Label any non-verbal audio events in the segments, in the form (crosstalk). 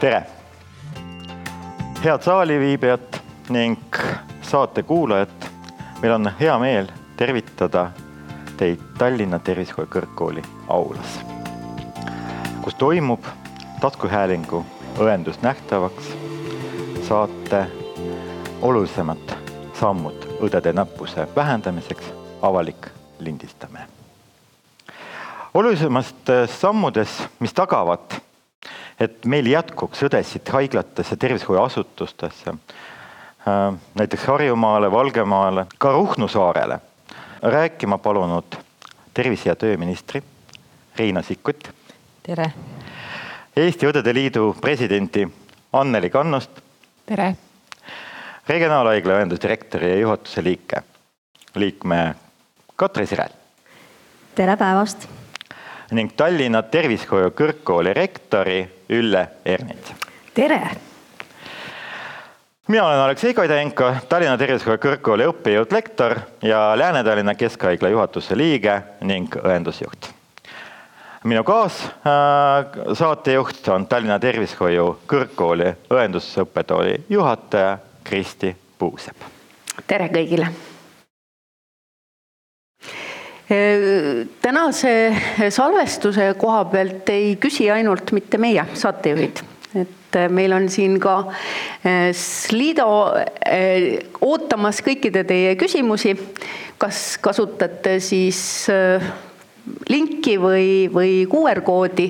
tere! head saaliviibijad ning saate kuulajad, meil on hea meel tervitada teid Tallinna Tervishoiu Kõrgkooli aulas, kus toimub taskuhäälingu õendus nähtavaks saate olulisemad sammud õdede nappuse vähendamiseks, avalik lindistamine. olulisemast sammudes, mis tagavad et meil jätkuks õdesid haiglatesse, tervishoiuasutustesse, äh, näiteks Harjumaale, Valgemaale, ka Ruhnu saarele, rääkima palunud tervise- ja tööministri Riina Sikkut. tere! Eesti Õdede Liidu presidenti Anneli Kannust. tere! regionaalhaigla õendusdirektori ja juhatuse liike, liikme Katri Sirel. tere päevast! Ning Tallinna Tervishoiu Kõrgkooli rektori Ülle Ernits. tere! mina olen Aleksei Koidenko, Tallinna Tervishoiu Kõrgkooli õppejõud, lektor ja Lääne-Tallinna Keskhaigla juhatuse liige ning õendusjuht. minu kaassaatejuht on Tallinna Tervishoiu Kõrgkooli õendusõppetooli juhataja Kristi Puusepp. tere kõigile tänase salvestuse koha pealt ei küsi ainult mitte meie saatejuhid, et meil on siin ka eh, Slido eh, ootamas kõikide teie küsimusi. kas kasutate siis eh, linki või, või QR koodi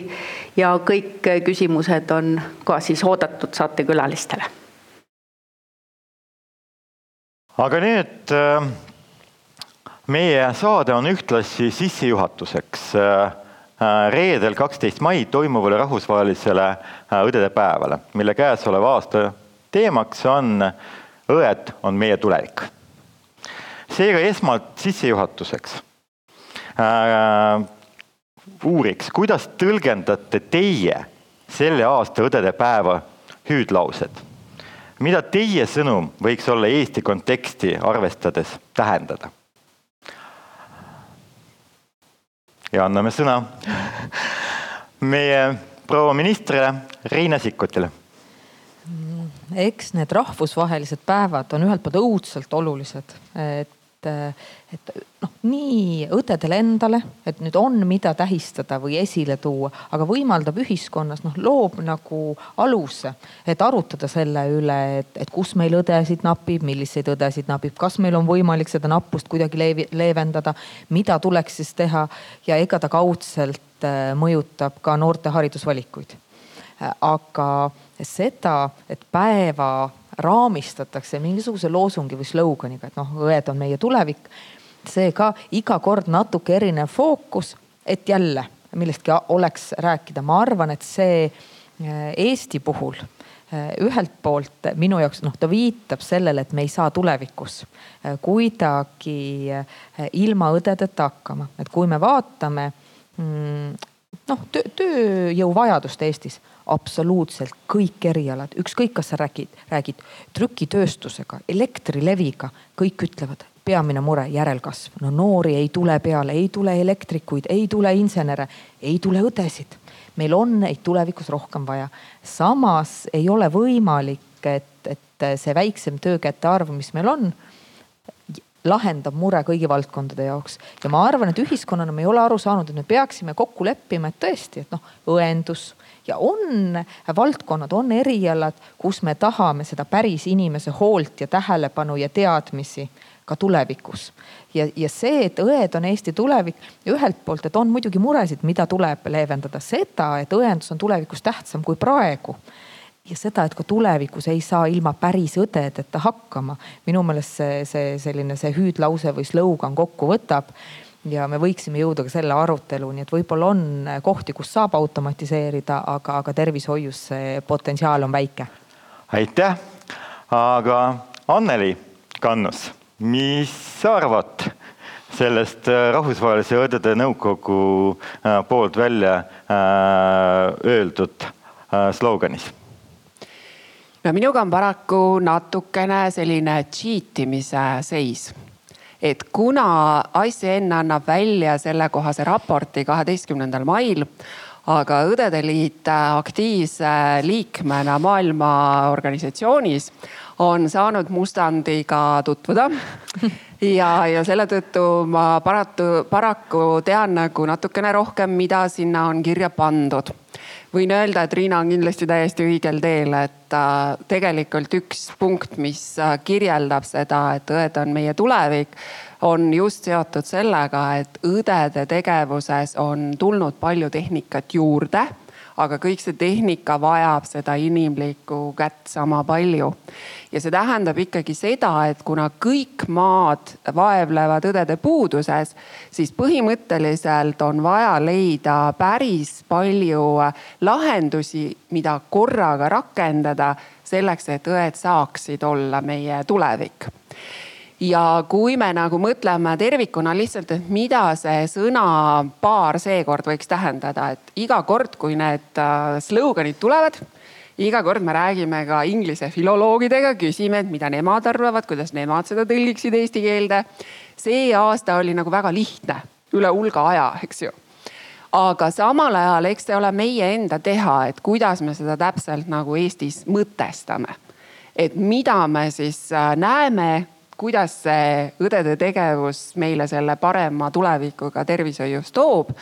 ja kõik küsimused on ka siis oodatud saatekülalistele. aga nüüd meie saade on ühtlasi sissejuhatuseks äh, äh, reedel, kaksteist mai toimuvale rahvusvahelisele äh, õdede päevale, mille käesoleva aasta teemaks on õed on meie tulevik. seega esmalt sissejuhatuseks uuriks, kuidas tõlgendate teie selle aasta õdede päeva hüüdlaused? mida teie sõnum võiks olla Eesti konteksti arvestades tähendada? Ja anname sõna meie proua ministrile Riina Sikkutile. eks need rahvusvahelised päevad on ühelt poolt õudselt olulised, et et noh, nii õdedele endale, et nüüd on, mida tähistada või esile tuua, aga võimaldab ühiskonnas noh, loob nagu aluse, et arutada selle üle, et, et kus meil õdesid napib, milliseid õdesid napib, kas meil on võimalik seda nappust kuidagi leevi, leevendada, mida tuleks siis teha ja ega ta kaudselt äh, mõjutab ka noorte haridusvalikuid. aga seda, et päeva raamistatakse mingisuguse loosungi või sloganiga, et noh, õed on meie tulevik. see ka iga kord natuke erinev fookus, et jälle millestki oleks rääkida, ma arvan, et see eh, Eesti puhul eh, ühelt poolt minu jaoks noh, ta viitab sellele, et me ei saa tulevikus eh, kuidagi ilma õdedeta hakkama, et kui me vaatame noh, tööjõuvajadust Eestis, absoluutselt kõik erialad, ükskõik, kas sa räägid, räägid trükitööstusega, Elektrileviga, kõik ütlevad, peamine mure, järelkasv. no noori ei tule peale, ei tule elektrikuid, ei tule insenere, ei tule õdesid. meil on neid tulevikus rohkem vaja. samas ei ole võimalik, et, et see väiksem töökäte arv, mis meil on lahendab mure kõigi valdkondade jaoks. ja ma arvan, et ühiskonnana me ei ole aru saanud, et me peaksime kokku leppima, et tõesti, et noh, õendus ja on valdkonnad, on erialad, kus me tahame seda päris inimese hoolt ja tähelepanu ja teadmisi ka tulevikus. ja, ja see, et õed on Eesti tulevik, ühelt poolt, et on muidugi muresid, mida tuleb leevendada, seda, et õendus on tulevikus tähtsam kui praegu ja seda, et ka tulevikus ei saa ilma päris õdedeta hakkama. minu meelest see, see selline, see hüüdlause või slogan kokku võtab ja me võiksime jõuda ka selle aruteluni, et võib-olla on kohti, kus saab automatiseerida, aga, aga tervishoius see potentsiaal on väike. aitäh, aga Anneli Kannus, mis sa arvad sellest äh, Rahvusvahelise Õdede Nõukogu äh, poolt välja äh, öeldud sloganis? No minuga on paraku natukene selline cheat imise seis et kuna ICN annab välja sellekohase raporti kaheteistkümnendal mail, aga Õdede Liit aktiivse liikmena maailma organisatsioonis on saanud mustandiga tutvuda ja, ja selle tõttu ma paratu, paraku tean nagu natukene rohkem, mida sinna on kirja pandud. Võin öelda, et Riina on kindlasti täiesti õigel teel, et äh, tegelikult üks punkt, mis äh, kirjeldab seda, et õed on meie tulevik on just seotud sellega, et õdede tegevuses on tulnud palju tehnikat juurde aga kõik see tehnika vajab seda inimlikku kätt sama palju. ja see tähendab ikkagi seda, et kuna kõik maad vaevlevad õdede puuduses, siis põhimõtteliselt on vaja leida päris palju lahendusi, mida korraga rakendada selleks, et õed saaksid olla meie tulevik ja kui me nagu mõtleme tervikuna lihtsalt, et mida see sõnapaar seekord võiks tähendada, et iga kord, kui need äh, slogan'id tulevad, iga kord me räägime ka inglise filoloogidega, küsime, et mida nemad arvavad, kuidas nemad seda tõlgiksid eesti keelde. see aasta oli nagu väga lihtne, üle hulga aja, eks ju aga samal ajal, eks see ole meie enda teha, et kuidas me seda täpselt nagu Eestis mõtestame. et mida me siis äh, näeme kuidas see õdede tegevus meile selle parema tulevikuga tervishoius toob.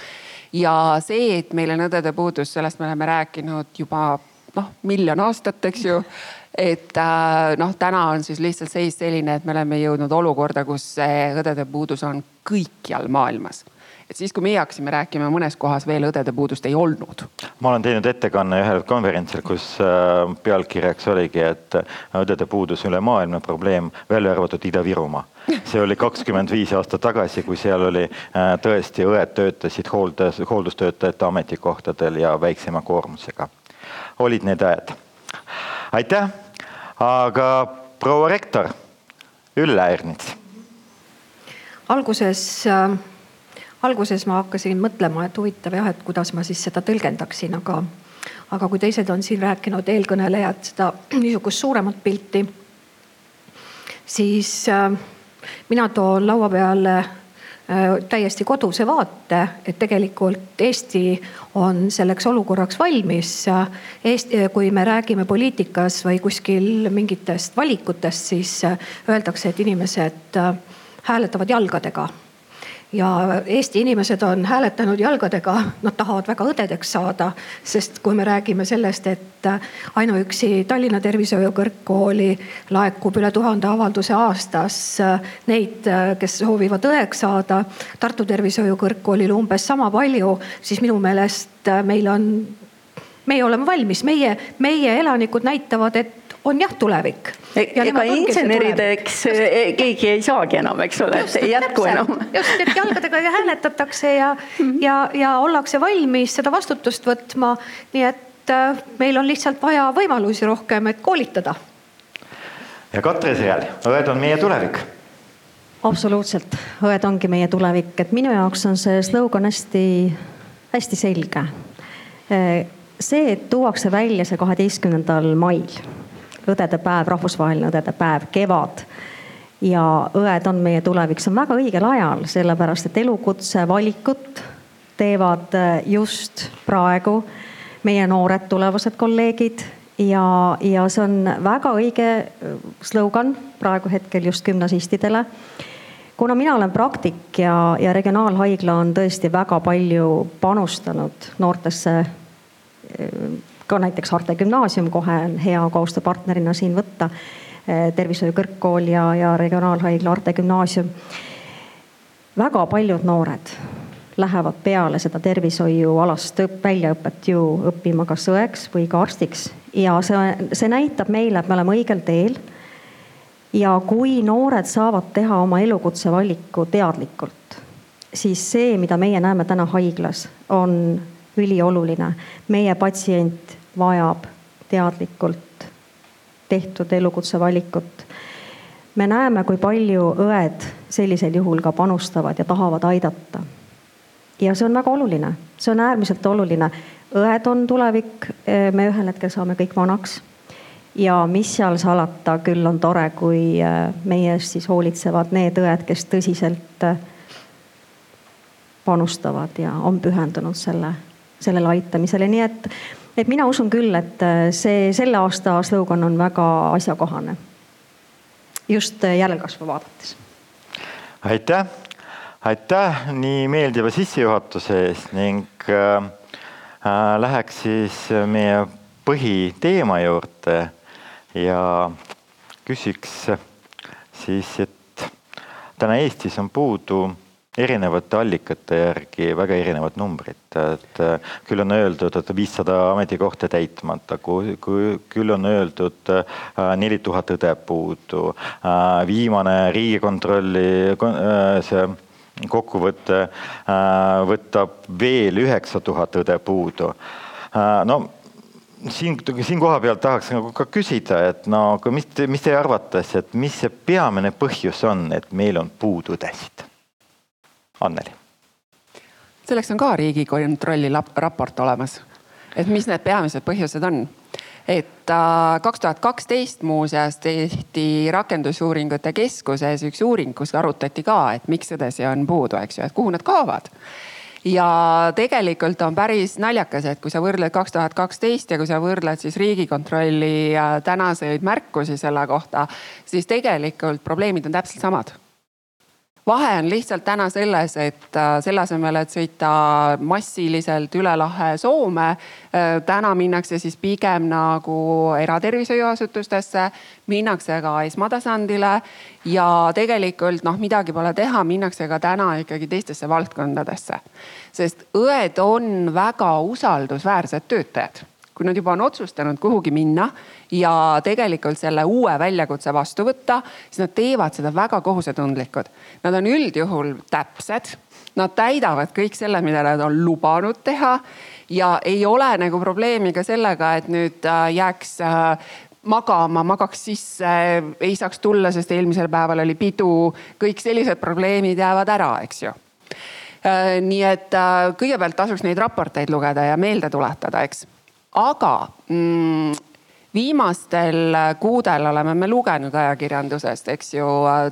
ja see, et meil on õdede puudus, sellest me oleme rääkinud juba noh, miljon aastat, eks ju et äh, noh, täna on siis lihtsalt seis selline, et me oleme jõudnud olukorda, kus see õdede puudus on kõikjal maailmas et siis, kui meie hakkasime rääkima, mõnes kohas veel õdede puudust ei olnud. ma olen teinud ettekanne ühel konverentsil, kus äh, pealkirjaks oligi, et äh, õdede puudus üle maailma probleem, välja arvatud Ida-Virumaa. see oli kakskümmend viis aastat tagasi, kui seal oli äh, tõesti, õed töötasid hooldes, hooldustöötajate ametikohtadel ja väiksema koormusega. olid need ajad. aitäh, aga proua rektor Ülle Ernits. alguses äh alguses ma hakkasin mõtlema, et huvitav jah, et kuidas ma siis seda tõlgendaksin, aga, aga kui teised on siin rääkinud, eelkõnelejad seda (clears throat) niisugust suuremat pilti, siis äh, mina toon laua peale äh, täiesti koduse vaate, et tegelikult Eesti on selleks olukorraks valmis. Eesti, kui me räägime poliitikas või kuskil mingitest valikutest, siis äh, öeldakse, et inimesed hääletavad jalgadega ja Eesti inimesed on hääletanud jalgadega, nad tahavad väga õdedeks saada. sest kui me räägime sellest, et ainuüksi Tallinna Tervishoiu Kõrgkooli laekub üle tuhande avalduse aastas neid, kes soovivad õeks saada. Tartu Tervishoiu Kõrgkoolil umbes sama palju, siis minu meelest meil on, meie oleme valmis, meie, meie elanikud näitavad, et on jah tulevik. E, ega insenerideks e, keegi ei saagi enam, eks ole, et ei jätku enam. just, et jalgadega hääletatakse ja mm, -hmm. ja, ja ollakse valmis seda vastutust võtma. nii et äh, meil on lihtsalt vaja võimalusi rohkem, et koolitada. ja Katre Seal, õed on meie tulevik absoluutselt, õed ongi meie tulevik, et minu jaoks on see slogan hästi, hästi selge. See, et tuuakse välja see kaheteistkümnendal mail õdede päev, rahvusvaheline õdede päev, kevad. ja õed on meie tulevik, see on väga õigel ajal, sellepärast et elukutse valikut teevad äh, just praegu meie noored tulevased kolleegid ja, ja see on väga õige äh, slogan praegu hetkel just gümnasistidele. kuna mina olen praktik ja, ja regionaalhaigla on tõesti väga palju panustanud noortesse ka näiteks Arte Gümnaasium kohe on hea koostööpartnerina siin võtta. Eh, tervishoiu kõrgkool ja, ja regionaalhaigla Arte Gümnaasium. väga paljud noored lähevad peale seda tervishoiualast väljaõpet ju õppima kas õeks või ka arstiks ja see, see näitab meile, et me oleme õigel teel. ja kui noored saavad teha oma elukutse valiku teadlikult, siis see, mida meie näeme täna haiglas, on ülioluline. meie patsient vajab teadlikult tehtud elukutse valikut. me näeme, kui palju õed sellisel juhul ka panustavad ja tahavad aidata. ja see on väga oluline, see on äärmiselt oluline. õed on tulevik, me ühel hetkel saame kõik vanaks ja mis seal salata, küll on tore, kui äh, meie eest siis hoolitsevad need õed, kes tõsiselt äh, panustavad ja on pühendunud selle sellele aitamisele, nii et, et mina usun küll, et see selle aasta slogan on väga asjakohane. just järelkasvu vaadates. aitäh, aitäh nii meeldiva sissejuhatuse eest ning äh, äh läheks siis meie põhiteema juurde ja küsiks siis, et täna Eestis on puudu erinevate allikate järgi väga erinevad numbrid, et küll on öeldud, et viissada ametikohta täitmata, küll on öeldud äh, neli tuhat õde puudu. Äh, viimane Riigikontrolli äh, see kokkuvõte võtab veel üheksa tuhat õde puudu. no siin, siin koha pealt tahaks nagu ka küsida, et no aga mis, mis teie arvates, et mis see peamine põhjus on, et meil on puudu õdesid? Anneli. selleks on ka Riigikontrolli raport olemas, et mis need peamised põhjused on? Et äh, kaks tuhat kaksteist muuseas tehti Rakendusuuringute Keskuses üks uuring, kus arutati ka, et miks õdesi on puudu, eks ju, et kuhu nad kaovad. Ja tegelikult on päris naljakas, et kui sa võrdled kaks tuhat kaksteist ja kui sa võrdled siis riigikontrolli tänaseid märkusi selle kohta, siis tegelikult probleemid on täpselt samad vahe on lihtsalt täna selles, et äh, selle asemel, et sõita massiliselt üle lahe Soome, äh, täna minnakse siis pigem nagu eratervishoiuasutustesse, minnakse ka esmatasandile ja tegelikult noh, midagi pole teha, minnakse ka täna ikkagi teistesse valdkondadesse. sest õed on väga usaldusväärsed töötajad kui nad juba on otsustanud kuhugi minna ja tegelikult selle uue väljakutse vastu võtta, siis nad teevad seda väga kohusetundlikud. Nad on üldjuhul täpsed, nad täidavad kõik selle, mida nad on lubanud teha ja ei ole nagu probleemi ka sellega, et nüüd äh, jääks äh, magama, magaks sisse, ei saaks tulla, sest eelmisel päeval oli pidu. kõik sellised probleemid jäävad ära, eks ju. Äh, nii et kõigepealt tasuks neid raporteid lugeda ja meelde tuletada, eks aga mm, viimastel kuudel oleme me lugenud ajakirjandusest, eks ju,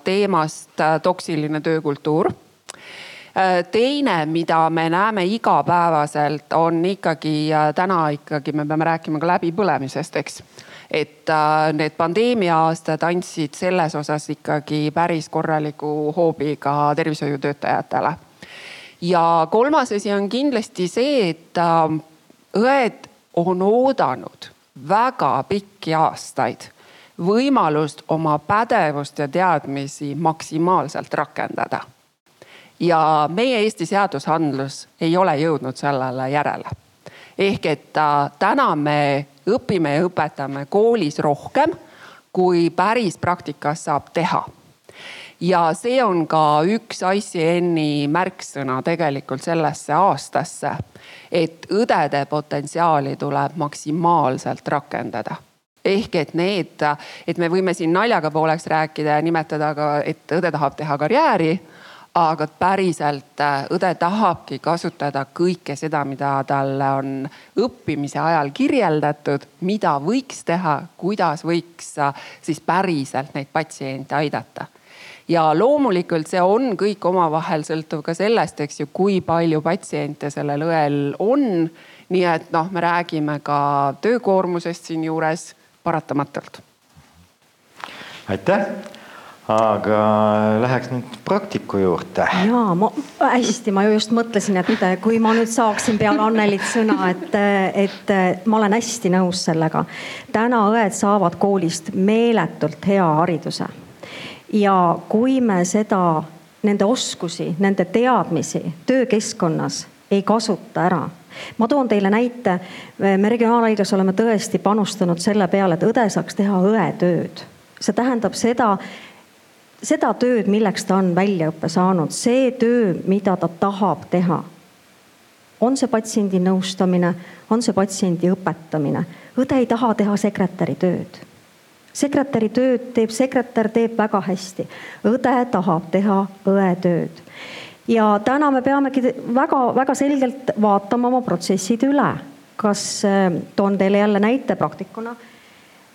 teemast äh, toksiline töökultuur. Äh, teine, mida me näeme igapäevaselt, on ikkagi äh, täna ikkagi me peame rääkima ka läbipõlemisest, eks et need pandeemia aastad andsid selles osas ikkagi päris korraliku hoobi ka tervishoiutöötajatele. ja kolmas asi on kindlasti see, et õed on oodanud väga pikki aastaid võimalust oma pädevust ja teadmisi maksimaalselt rakendada. ja meie Eesti seadusandlus ei ole jõudnud sellele järele. ehk et äh, täna me õpime ja õpetame koolis rohkem, kui päris praktikas saab teha ja see on ka üks ICN-i märksõna tegelikult sellesse aastasse. Et õdede potentsiaali tuleb maksimaalselt rakendada ehk et need, et me võime siin naljaga pooleks rääkida ja nimetada ka, et õde tahab teha karjääri. aga päriselt äh, õde tahabki kasutada kõike seda, mida talle on õppimise ajal kirjeldatud, mida võiks teha, kuidas võiks äh, siis päriselt neid patsiente aidata ja loomulikult see on kõik omavahel sõltuv ka sellest, eks ju, kui palju patsiente sellel õel on. nii et noh, me räägime ka töökoormusest siinjuures paratamatult. aitäh aga läheks nüüd praktiku juurde. ja ma hästi, ma just mõtlesin, et kui ma nüüd saaksin peale Annelit sõna, et, et ma olen hästi nõus sellega. täna õed saavad koolist meeletult hea hariduse ja kui me seda, nende oskusi, nende teadmisi töökeskkonnas ei kasuta ära. ma toon teile näite, me Regionaalhaiglas oleme tõesti panustanud selle peale, et õde saaks teha õetööd. see tähendab seda, seda tööd, milleks ta on väljaõppe saanud, see töö, mida ta tahab teha. on see patsiendi nõustamine, on see patsiendi õpetamine, õde ei taha teha sekretäri tööd sekretäri tööd teeb sekretär, teeb väga hästi. õde tahab teha õetööd. ja täna me peamegi väga-väga selgelt vaatama oma protsessid üle. kas, äh, toon teile jälle näite praktikuna.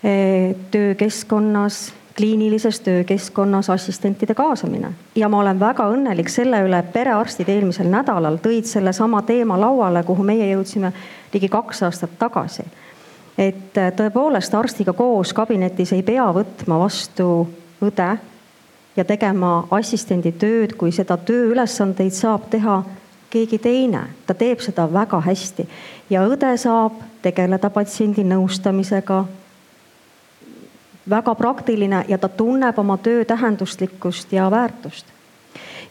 Äh, töökeskkonnas kliinilises töökeskkonnas assistentide kaasamine ja ma olen väga õnnelik selle üle, et perearstid eelmisel nädalal tõid sellesama teema lauale, kuhu meie jõudsime ligi kaks aastat tagasi. Et äh, tõepoolest arstiga koos kabinetis ei pea võtma vastu õde ja tegema assistendi tööd, kui seda tööülesandeid saab teha keegi teine, ta teeb seda väga hästi. Ja õde saab tegeleda patsiendi nõustamisega, väga praktiline ja ta tunneb oma töö tähenduslikkust ja väärtust.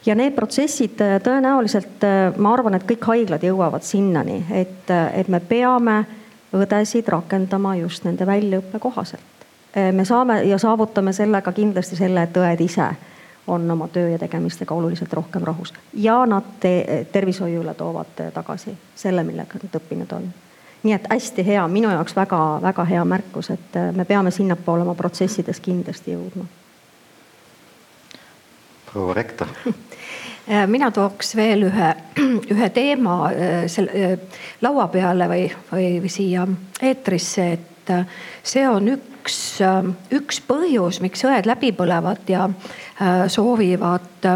ja need protsessid äh, tõenäoliselt, äh, ma arvan, et kõik haiglad jõuavad sinnani, et, et me peame õdesid rakendama just nende väljaõppe kohaselt. me saame ja saavutame sellega kindlasti selle, et õed ise on oma töö ja tegemistega oluliselt rohkem rahus ja nad te tervishoiule toovad tagasi selle, millega nad õppinud on nii et hästi hea, minu jaoks väga-väga hea märkus, et me peame sinnapoole oma protsessides kindlasti jõudma. proua rektor (laughs) mina tooks veel ühe, (clears throat) ühe teema äh, selle laua peale või, või siia eetrisse, et see on üks, üks põhjus, miks õed läbi põlevad ja soovivad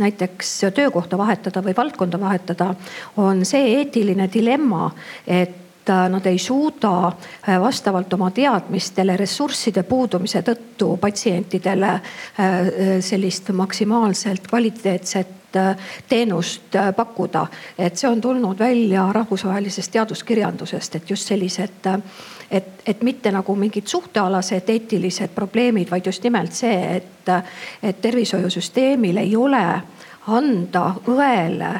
näiteks töökohta vahetada või valdkonda vahetada, on see eetiline dilemma, et Äh, nad ei suuda äh, vastavalt oma teadmistele ressursside puudumise tõttu patsientidele äh, sellist maksimaalselt kvaliteetset teenust pakkuda. et see on tulnud välja rahvusvahelisest teaduskirjandusest, et just sellised, et, et mitte nagu mingid suhtealased eetilised probleemid, vaid just nimelt see, et, et tervishoiusüsteemil ei ole anda õele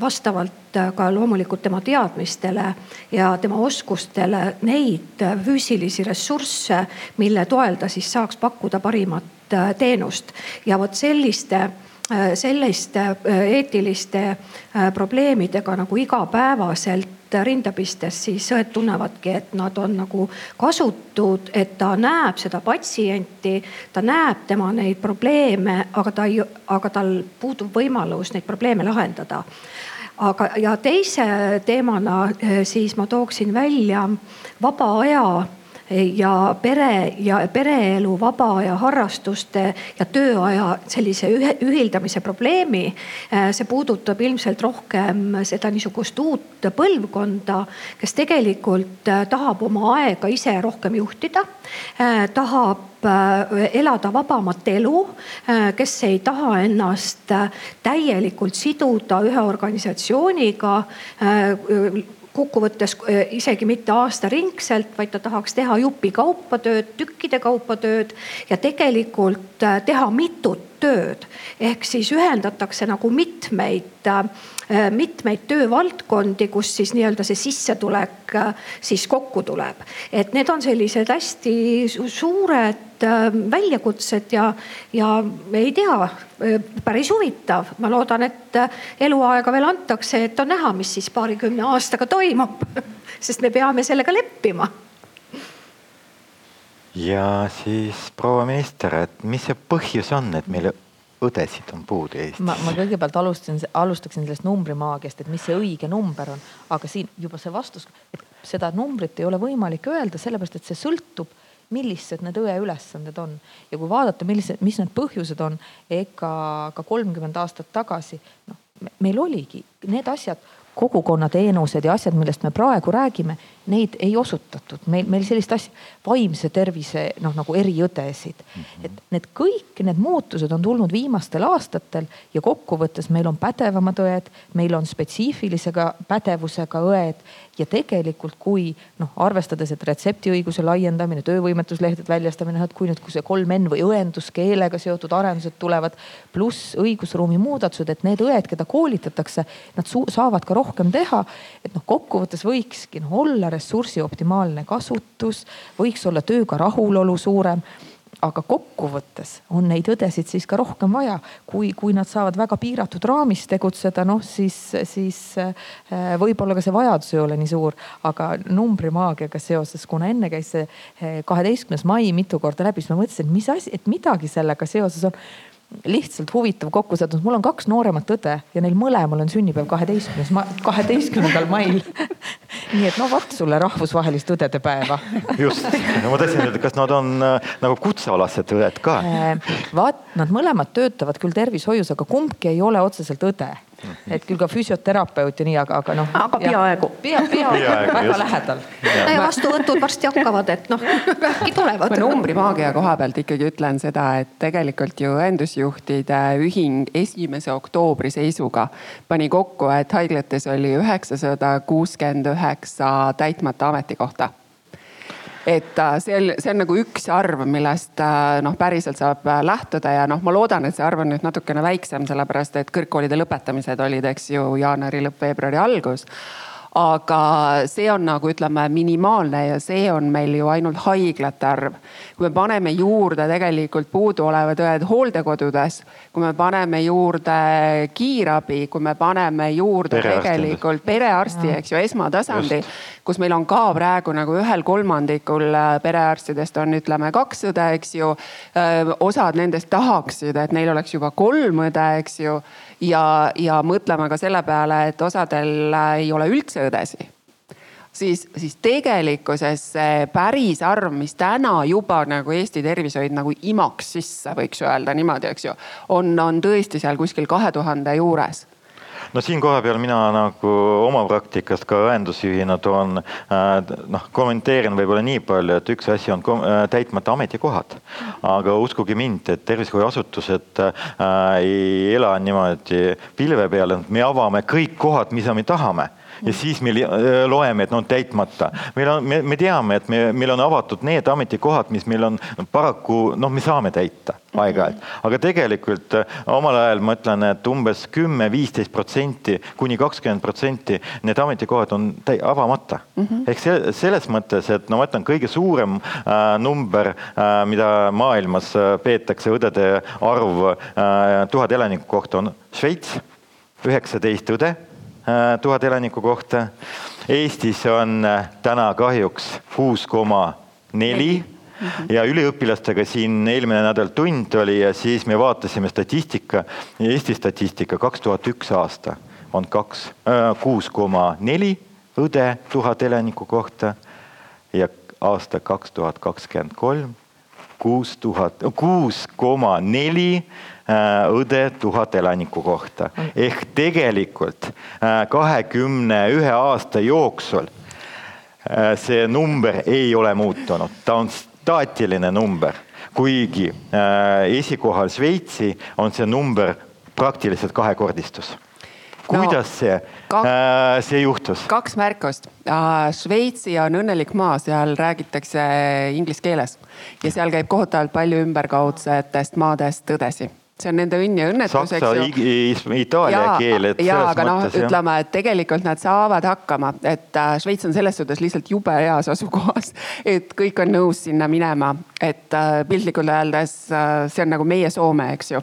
vastavalt ka loomulikult tema teadmistele ja tema oskustele neid füüsilisi ressursse, mille toel ta siis saaks pakkuda parimat äh, teenust. ja vot selliste äh, selliste äh, eetiliste probleemidega nagu igapäevaselt rinda pistes, siis õed tunnevadki, et nad on nagu kasutud, et ta näeb seda patsienti, ta näeb tema neid probleeme, aga ta ei, aga tal puudub võimalus neid probleeme lahendada. Aga, ja teise teemana eh, siis ma tooksin välja vaba aja ja pere ja pereelu, vaba aja harrastuste ja tööaja sellise ühe, ühildamise probleemi. Eh, see puudutab ilmselt rohkem seda niisugust uut põlvkonda, kes tegelikult eh, tahab oma aega ise rohkem juhtida, tahab elada vabamat elu, kes ei taha ennast täielikult siduda ühe organisatsiooniga kokkuvõttes eh, isegi mitte aastaringselt, vaid ta tahaks teha jupikaupa tööd, tükkide kaupa tööd ja tegelikult eh, teha mitut tööd. ehk siis ühendatakse nagu mitmeid, eh, mitmeid töövaldkondi, kus siis nii-öelda see sissetulek siis kokku tuleb. et need on sellised hästi suured väljakutsed ja, ja ei tea, päris huvitav. ma loodan, et eluaega veel antakse, et on näha, mis siis paarikümne aastaga toimub. (laughs) sest me peame sellega leppima. ja siis proua minister, et mis see põhjus on, et meil õdesid on puudu Eestis? ma, ma kõigepealt alustasin, alustaksin sellest numbrimaagiast, et mis see õige number on, aga siin juba see vastus, et seda numbrit ei ole võimalik öelda, sellepärast et see sõltub millised need õe ülesanded on ja kui vaadata, millised, mis need põhjused on, ega ka kolmkümmend aastat tagasi noh, meil oligi need asjad, kogukonnateenused ja asjad, millest me praegu räägime, neid ei osutatud. meil, meil sellist asja, vaimse tervise noh, nagu eriõdesid. -hmm. et need kõik need muutused on tulnud viimastel aastatel ja kokkuvõttes meil on pädevamad õed, meil on spetsiifilisega pädevusega õed ja tegelikult, kui noh, arvestades, et retseptiõiguse laiendamine, töövõimetuslehtede väljastamine, et kui nüüd, kui see kolm N või õenduskeelega seotud arendused tulevad, pluss õigusruumi muudatused, et need õed, keda koolitatakse, nad saavad ka rohkem teha. et noh, kokkuvõttes võikski noh olla ressursi optimaalne kasutus, võiks olla tööga rahulolu suurem aga kokkuvõttes on neid õdesid siis ka rohkem vaja, kui, kui nad saavad väga piiratud raamis tegutseda, noh siis, siis äh, võib-olla ka see vajadus ei ole nii suur. aga numbrimaagiaga seoses, kuna enne käis see äh, kaheteistkümnes mai mitu korda läbi, siis ma mõtlesin, et mis asi, et midagi sellega seoses on lihtsalt huvitav kokkusattuvus, mul on kaks nooremat õde ja neil mõlemal on sünnipäev kaheteistkümnes, kaheteistkümnendal mail (laughs) nii et no vot sulle rahvusvahelist õdede päeva. just, ma tahtsin öelda, kas nad on äh, nagu kutsealased õed ka? vaat, nad mõlemad töötavad küll tervishoius, aga kumbki ei ole otseselt õde. Et küll ka füsioterapeut ja nii, aga, aga noh. aga peaaegu. pea, peaaegu väga just. lähedal. no ja vastuvõtud varsti hakkavad, et noh, (laughs) äkki tulevad. ma numbrimaagia koha pealt ikkagi ütlen seda, et tegelikult ju õendusjuhtide ühing esimese oktoobri seisuga pani kokku, et haiglates oli üheksasada kuuskümmend üheksa täitmata ametikohta et äh, see see on nagu üks arv, millest äh, noh, päriselt saab äh, lähtuda ja noh, ma loodan, et see arv on nüüd natukene väiksem, sellepärast et kõrgkoolide lõpetamised olid, eks ju, jaanuari lõpp, veebruari algus aga see on nagu ütleme minimaalne ja see on meil ju ainult haiglate arv. kui me paneme juurde tegelikult puuduolevad õed hooldekodudes, kui me paneme juurde kiirabi, kui me paneme juurde tegelikult perearsti, eks ju, esmatasandi, kus meil on ka praegu nagu ühel kolmandikul äh, perearstidest on, ütleme kaks õde, eks ju. Äh, osad nendest tahaksid, et neil oleks juba kolm õde, eks ju ja, ja mõtlema ka selle peale, et osadel ei ole üldse õdesid siis, siis tegelikkuses see päris arv, mis täna juba nagu Eesti tervishoid nagu imaks sisse, võiks öelda niimoodi, eks ju, on, on tõesti seal kuskil kahe tuhande juures no siin kohapeal mina nagu oma praktikast ka õendusjuhina toon äh, noh, kommenteerin võib-olla nii palju, et üks asi on äh, täitmata ametikohad. aga uskuge mind, et tervishoiuasutused äh, ei ela niimoodi pilve peal, et me avame kõik kohad, mida me tahame ja siis me loeme, et on täitmata. meil on, me, me teame, et me, meil on avatud need ametikohad, mis meil on paraku noh, me saame täita aeg-ajalt, aga tegelikult omal ajal ma ütlen, et umbes kümme, viisteist protsenti kuni kakskümmend protsenti need ametikohad on avamata mm. -hmm. ehk see, selles mõttes, et no ma ütlen, kõige suurem äh, number äh,, mida maailmas äh, peetakse õdede arv äh, tuhat elaniku kohta on Šveits, üheksateist õde Äh, tuhat elaniku kohta. Eestis on äh, täna kahjuks kuus koma neli. Ja üliõpilastega siin eelmine nädal tund oli ja siis me vaatasime statistika, Eesti statistika kaks tuhat üks aasta on kaks, äh, kuus koma neli õde tuhat elaniku kohta ja aasta kaks tuhat kakskümmend kolm kuus tuhat, kuus koma neli Äh, õde tuhat elaniku kohta. Ehk tegelikult äh, kahekümne ühe aasta jooksul äh, see number ei ole muutunud, ta on staatiline number, kuigi esikohal Šveitsi on see number praktiliselt kahekordistus. Kuidas no, see kak, see juhtus? kaks märkust. Šveitsi on õnnelik maa, seal räägitakse inglise keeles. Ja seal käib kohutavalt palju ümberkaudsetest maadest õdesi see on nende õnn ja õnnetus, eks ju. itaalia keel, et. ja, aga noh, ütleme, et tegelikult nad saavad hakkama, et äh, Šveits on selles suhtes lihtsalt jube heas (laughs) asukohas. et kõik on nõus sinna minema, et äh, piltlikult öeldes äh, see on nagu meie Soome, eks ju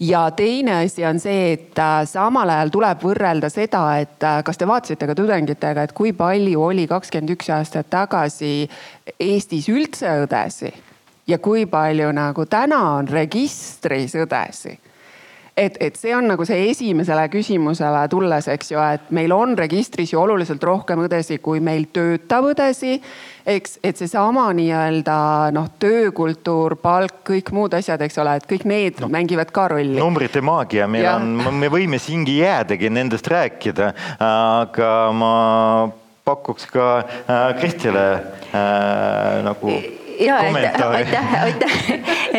ja teine asi on see, et samal ajal tuleb võrrelda seda, et kas te vaatasite ka tudengitega, et kui palju oli kakskümmend üks aastat tagasi Eestis üldse õdesid ja kui palju nagu täna on registris õdesi et, et see on nagu see esimesele küsimusele tulles, eks ju, et meil on registris ju oluliselt rohkem õdesi, kui meil töötab õdesi. eks, et seesama nii-öelda noh, töökultuur, palk, kõik muud asjad, eks ole, et kõik need no, mängivad ka rolli. numbrite maagia, meil ja. on, me võime siingi jäädagi nendest rääkida, aga ma pakuks ka äh, Kristjale äh, nagu ja aitäh, aitäh, aitäh,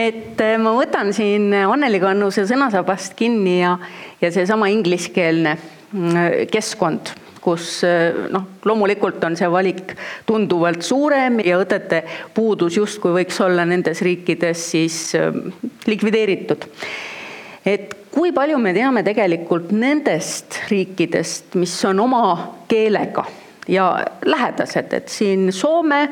et äh, ma võtan siin Anneli Kannuse sõnasabast kinni ja, ja seesama ingliskeelne mm, keskkond kus äh, noh, loomulikult on see valik tunduvalt suurem ja õdede puudus justkui võiks olla nendes riikides siis äh, likvideeritud. et kui palju me teame tegelikult nendest riikidest, mis on oma keelega ja lähedased, et siin Soome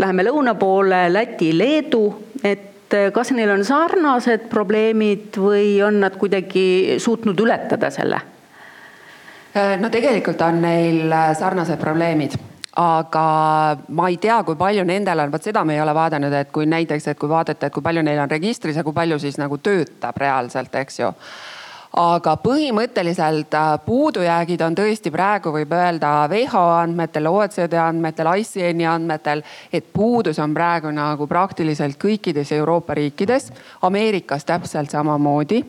Läheme lõuna poole, Läti, Leedu, et eh, kas neil on sarnased probleemid või on nad kuidagi suutnud ületada selle? Äh, no tegelikult on neil äh, sarnased probleemid. Aga ma ei tea, kui palju nendel on, vot seda me ei ole vaadanud, et kui näiteks, et kui vaadata, et kui palju neil on registris ja kui palju siis nagu töötab reaalselt, eks ju aga põhimõtteliselt äh, puudujäägid on tõesti praegu võib öelda WHO andmetel, OECD andmetel, ICN-i andmetel, et puudus on praegu nagu praktiliselt kõikides Euroopa riikides, Ameerikas täpselt samamoodi.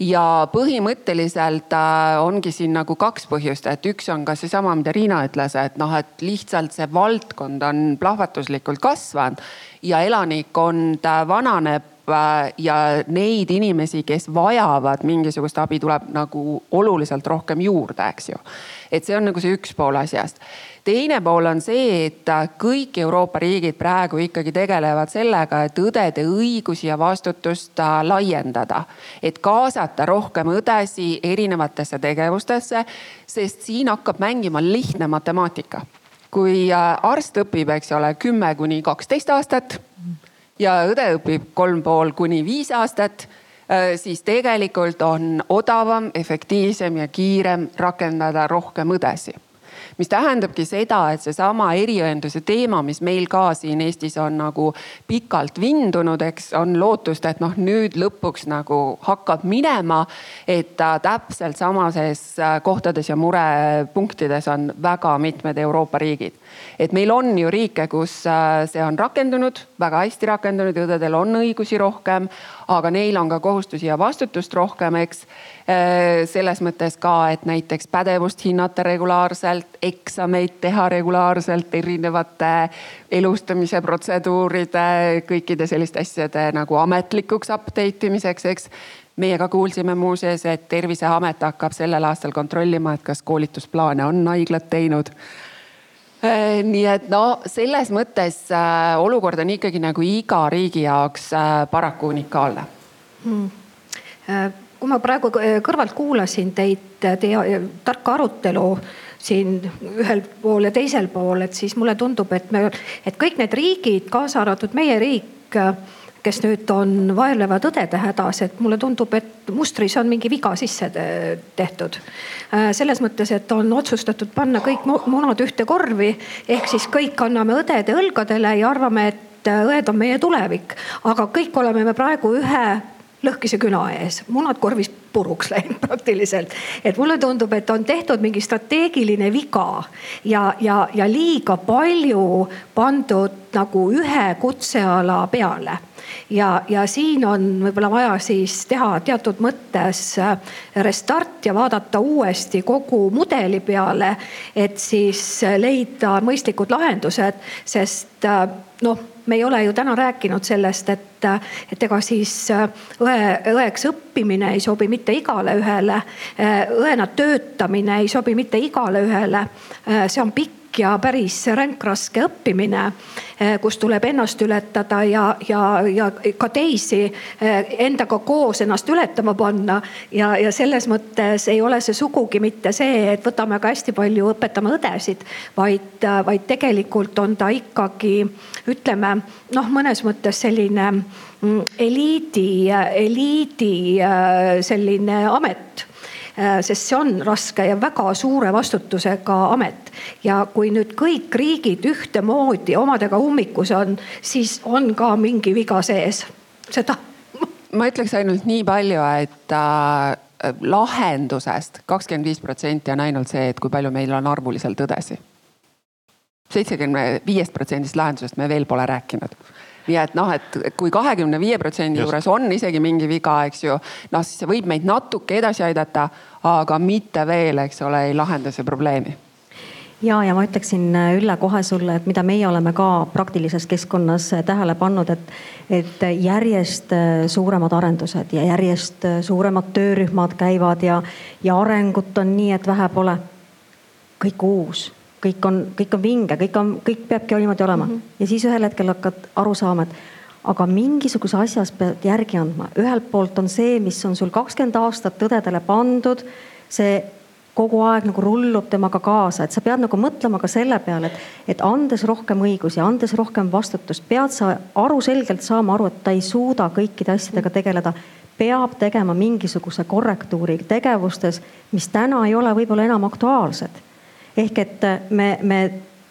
Ja põhimõtteliselt äh, ongi siin nagu kaks põhjust, et üks on ka seesama, mida Riina ütles, et noh, et lihtsalt see valdkond on plahvatuslikult kasvanud ja elanikkond äh, vananeb ja neid inimesi, kes vajavad mingisugust abi, tuleb nagu oluliselt rohkem juurde, eks ju. et see on nagu see üks pool asjast teine pool on see, et kõik Euroopa riigid praegu ikkagi tegelevad sellega, et õdede õigusi ja vastutust äh, laiendada. et kaasata rohkem õdesi erinevatesse tegevustesse, sest siin hakkab mängima lihtne matemaatika. kui äh, arst õpib, eks ole, kümme kuni kaksteist aastat ja õde õpib kolm pool kuni viis aastat äh, siis tegelikult on odavam, efektiivsem ja kiirem rakendada rohkem õdesid mis tähendabki seda, et seesama eriõenduse teema, mis meil ka siin Eestis on nagu pikalt vindunud, eks on lootust, et noh, nüüd lõpuks nagu hakkab minema. et täpselt samases äh, kohtades ja murepunktides on väga mitmed Euroopa riigid. Et meil on ju riike, kus äh, see on rakendunud, väga hästi rakendunud, õdedel on õigusi rohkem, aga neil on ka kohustusi ja vastutust rohkem, eks. Äh, selles mõttes ka, et näiteks pädevust hinnata regulaarselt, eksameid teha regulaarselt, erinevate elustamise protseduuride, kõikide selliste asjade nagu ametlikuks update imiseks, eks. Meie ka kuulsime muuseas, et terviseamet hakkab sellel aastal kontrollima, et kas koolitusplaane on haiglad teinud nii et no selles mõttes äh, olukord on ikkagi nagu iga riigi jaoks paraku unikaalne. Hmm. Kui ma praegu äh, kõrvalt kuulasin teid, äh, teie äh, tarka arutelu siin ühel pool ja teisel pool, et siis mulle tundub, et me, et kõik need riigid, kaasa arvatud meie riik, kes nüüd on vaevlevad õdede hädas, et mulle tundub, et mustris on mingi viga sisse tehtud. selles mõttes, et on otsustatud panna kõik munad ühte korvi ehk siis kõik anname õdede õlgadele ja arvame, et õed on meie tulevik, aga kõik oleme me praegu ühe lõhkise küna ees, munad korvis puruks läinud praktiliselt. et mulle tundub, et on tehtud mingi strateegiline viga ja, ja, ja liiga palju pandud nagu ühe kutseala peale ja, ja siin on võib-olla vaja siis teha teatud mõttes äh, restart ja vaadata uuesti kogu mudeli peale, et siis leida mõistlikud lahendused, sest äh, noh me ei ole ju täna rääkinud sellest, et, et ega siis äh, õe, õeks õppimine ei sobi mitte igale ühele. Äh, õena töötamine ei sobi mitte igale ühele. Äh, see on pikk ja päris ränkraske õppimine, kus tuleb ennast ületada ja, ja, ja ka teisi endaga koos ennast ületama panna. ja, ja selles mõttes ei ole see sugugi mitte see, et võtame ka hästi palju, õpetame õdesid, vaid, vaid tegelikult on ta ikkagi ütleme noh, mõnes mõttes selline mm, eliidi, eliidi selline amet sest see on raske ja väga suure vastutusega amet. ja kui nüüd kõik riigid ühtemoodi omadega ummikus on, siis on ka mingi viga sees, seda. ma ütleks ainult nii palju, et äh, lahendusest kakskümmend viis protsenti on ainult see, et kui palju meil on arvuliselt õdesid seitsekümne viiest protsendist lahendusest me veel pole rääkinud nii et noh, et kui kahekümne viie protsendi juures on isegi mingi viga, eks ju, noh siis see võib meid natuke edasi aidata, aga mitte veel, eks ole, ei lahenda see probleemi. Ja, ja ma ütleksin Ülle kohe sulle, et mida meie oleme ka praktilises keskkonnas tähele pannud, et, et järjest suuremad arendused ja järjest suuremad töörühmad käivad ja, ja arengut on nii, et vähe pole. kõik uus kõik on, kõik on vinge, kõik on, kõik peabki niimoodi olema mm. -hmm. ja siis ühel hetkel hakkad aru saama, et aga mingisuguse asjas pead järgi andma. ühelt poolt on see, mis on sul kakskümmend aastat õdedele pandud, see kogu aeg nagu rullub temaga kaasa, et sa pead nagu mõtlema ka selle peale, et, et andes rohkem õigusi, andes rohkem vastutust, pead sa aruselgelt saama aru, et ta ei suuda kõikide asjadega tegeleda peab tegema mingisuguse korrektuuri tegevustes, mis täna ei ole võib-olla enam aktuaalsed ehk et me, me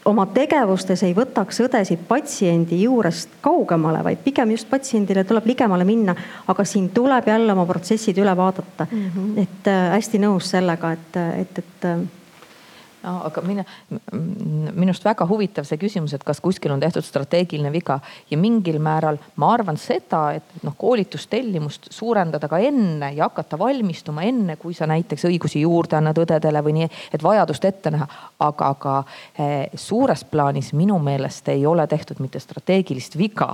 oma tegevustes ei võtaks õdesid patsiendi juurest kaugemale, vaid pigem just patsiendile tuleb ligemale minna. aga siin tuleb jälle oma protsessid üle vaadata mm. -hmm. et äh, hästi nõus sellega, et, et, et no aga mine, minust väga huvitav see küsimus, et kas kuskil on tehtud strateegiline viga ja mingil määral ma arvan seda, et noh, koolitustellimust suurendada ka enne ja hakata valmistuma enne, kui sa näiteks õigusi juurde annad õdedele või nii, et vajadust ette näha. aga, aga eh, suures plaanis minu meelest ei ole tehtud mitte strateegilist viga,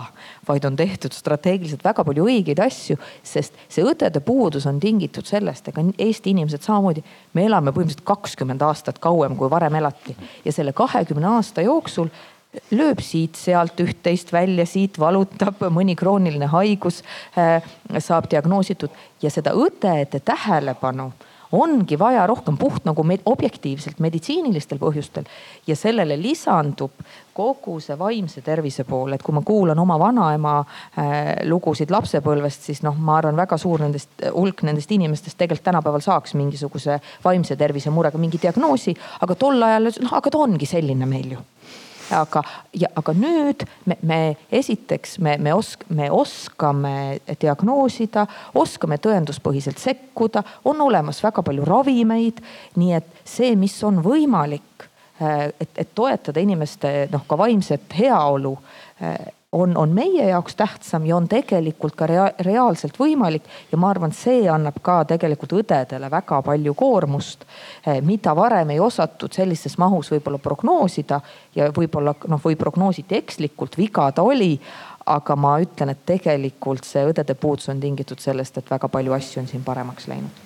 vaid on tehtud strateegiliselt väga palju õigeid asju, sest see õdede puudus on tingitud sellest, ega Eesti inimesed samamoodi, me elame põhimõtteliselt kakskümmend aastat kauem rohkem kui varem elati. Ja selle kahekümne aasta jooksul lööb siit-sealt üht-teist välja, siit valutab, mõni krooniline haigus äh, saab diagnoositud. Ja seda õdede tähelepanu ongi vaja rohkem puht nagu med objektiivselt meditsiinilistel põhjustel. ja sellele lisandub kogu see vaimse tervise pool, et kui ma kuulan oma vanaema äh, lugusid lapsepõlvest, siis noh, ma arvan, väga suur nendest, hulk nendest inimestest tegelikult tänapäeval saaks mingisuguse vaimse tervise murega mingi diagnoosi. aga tol ajal, noh, aga ta ongi selline meil ju aga, ja aga nüüd me, me esiteks me, me osk-, me oskame diagnoosida, oskame tõenduspõhiselt sekkuda, on olemas väga palju ravimeid. nii et see, mis on võimalik, eh, et, et toetada inimeste noh, ka vaimset heaolu eh, on, on meie jaoks tähtsam ja on tegelikult ka rea reaalselt võimalik. ja ma arvan, see annab ka tegelikult õdedele väga palju koormust, eh, mida varem ei osatud sellises mahus võib-olla prognoosida ja võib-olla noh, või prognoositi ekslikult, viga ta oli aga ma ütlen, et tegelikult see õdede puudus on tingitud sellest, et väga palju asju on siin paremaks läinud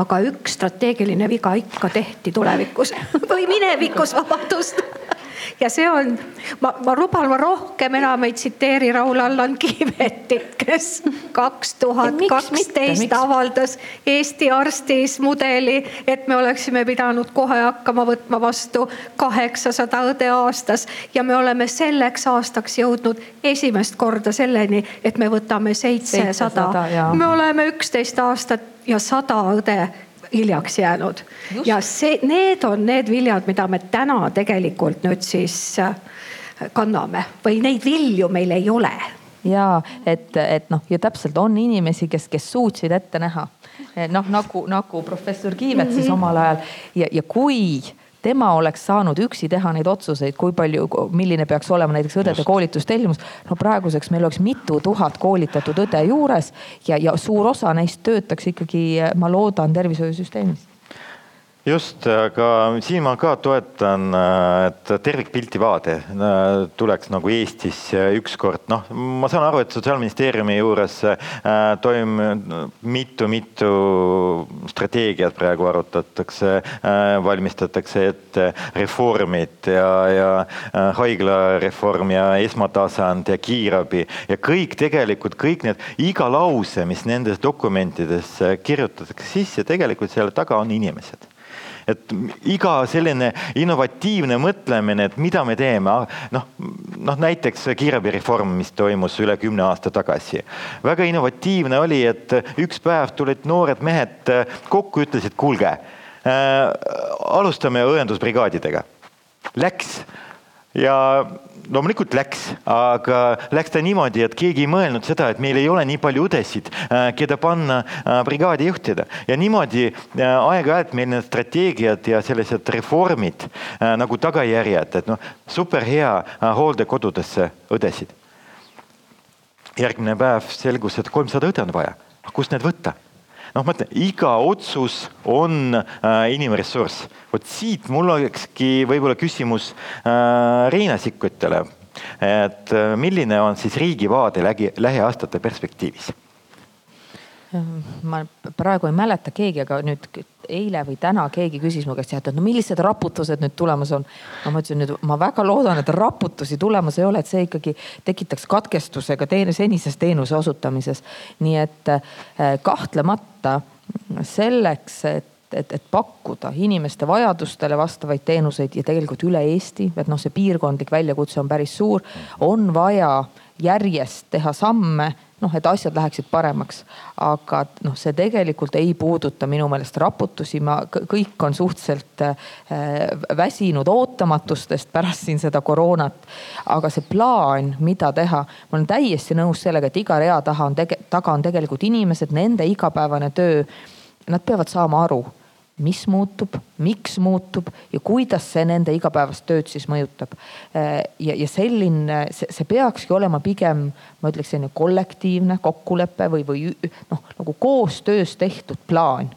aga üks strateegiline viga ikka tehti tulevikus (laughs) või minevikus, vabandust ja see on, ma, ma luban, ma rohkem enam ei tsiteeri Raul-Allan Kiivetit, kes kaks tuhat kaksteist avaldas Eesti arstis mudeli, et me oleksime pidanud kohe hakkama võtma vastu kaheksasada õde aastas. Ja me oleme selleks aastaks jõudnud esimest korda selleni, et me võtame seitsesada. me oleme üksteist aastat ja sada õde hiljaks jäänud. ja see, need on need viljad, mida me täna tegelikult nüüd siis äh, kanname. Või neid vilju meil ei ole. Ja et, et noh, ja täpselt on inimesi, kes, kes suutsid ette näha. Noh, nagu, nagu professor Kiivet siis mm -hmm. omal ajal. Ja, ja kui tema oleks saanud üksi teha neid otsuseid, kui palju, milline peaks olema näiteks õdede koolitustellimus. no praeguseks meil oleks mitu tuhat koolitatud õde juures ja, ja suur osa neist töötaks ikkagi, ma loodan, tervishoiusüsteemis just, aga siin ma ka toetan, et tervikpilti vaade äh, tuleks nagu Eestis ükskord, noh, ma saan aru, et sotsiaalministeeriumi juures äh, toimub mitu-mitu strateegiat praegu arutatakse, äh, valmistatakse ette reformid ja, ja haiglareform ja esmatasand ja kiirabi ja kõik tegelikult kõik need, iga lause, mis nendes dokumentides kirjutatakse sisse, tegelikult selle taga on inimesed et iga selline innovatiivne mõtlemine, et mida me teeme, noh, noh näiteks kiirabireform, mis toimus üle kümne aasta tagasi. väga innovatiivne oli, et üks päev tulid noored mehed kokku, ütlesid, kuulge äh,, alustame õendusbrigaadidega. Läks ja loomulikult läks, aga läks ta niimoodi, et keegi ei mõelnud seda, et meil ei ole nii palju õdesid, äh, keda panna äh, brigaadi juhtida. ja niimoodi äh, aeg-ajalt meil need strateegiad ja sellised reformid nagu tagajärjed, et noh, super hea hooldekodudesse õdesid. järgmine päev selgus, et kolmsada õde on vaja, kust need võtta noh, ma ütlen, iga otsus on äh, inimressurss. vot siit mul olekski võib-olla küsimus äh, Riina Sikkutile. et äh, milline on siis riigi vaade lägi, lähiaastate perspektiivis? Ma praegu ei mäleta keegi, aga nüüd eile või täna keegi küsis mu käest, et no millised raputused nüüd tulemas on. no ma ütlesin nüüd, ma väga loodan, et raputusi tulemas ei ole, et see ikkagi tekitaks katkestuse ka teene, senises teenuse osutamises. nii et eh, kahtlemata selleks, et et, et pakkuda inimeste vajadustele vastavaid teenuseid ja tegelikult üle Eesti, et noh, see piirkondlik väljakutse on päris suur, on vaja järjest teha samme noh, et asjad läheksid paremaks. aga noh, see tegelikult ei puuduta minu meelest raputusi, ma, kõik on suhteliselt äh, väsinud ootamatustest pärast siin seda koroonat. aga see plaan, mida teha, ma olen täiesti nõus sellega, et iga rea taha on tege-, taga on tegelikult inimesed, nende igapäevane töö. Nad peavad saama aru mis muutub, miks muutub ja kuidas see nende igapäevast tööd siis mõjutab. ja, ja selline, see, peakski olema pigem, ma ütleks selline kollektiivne kokkulepe või, või noh, nagu koostöös tehtud plaan.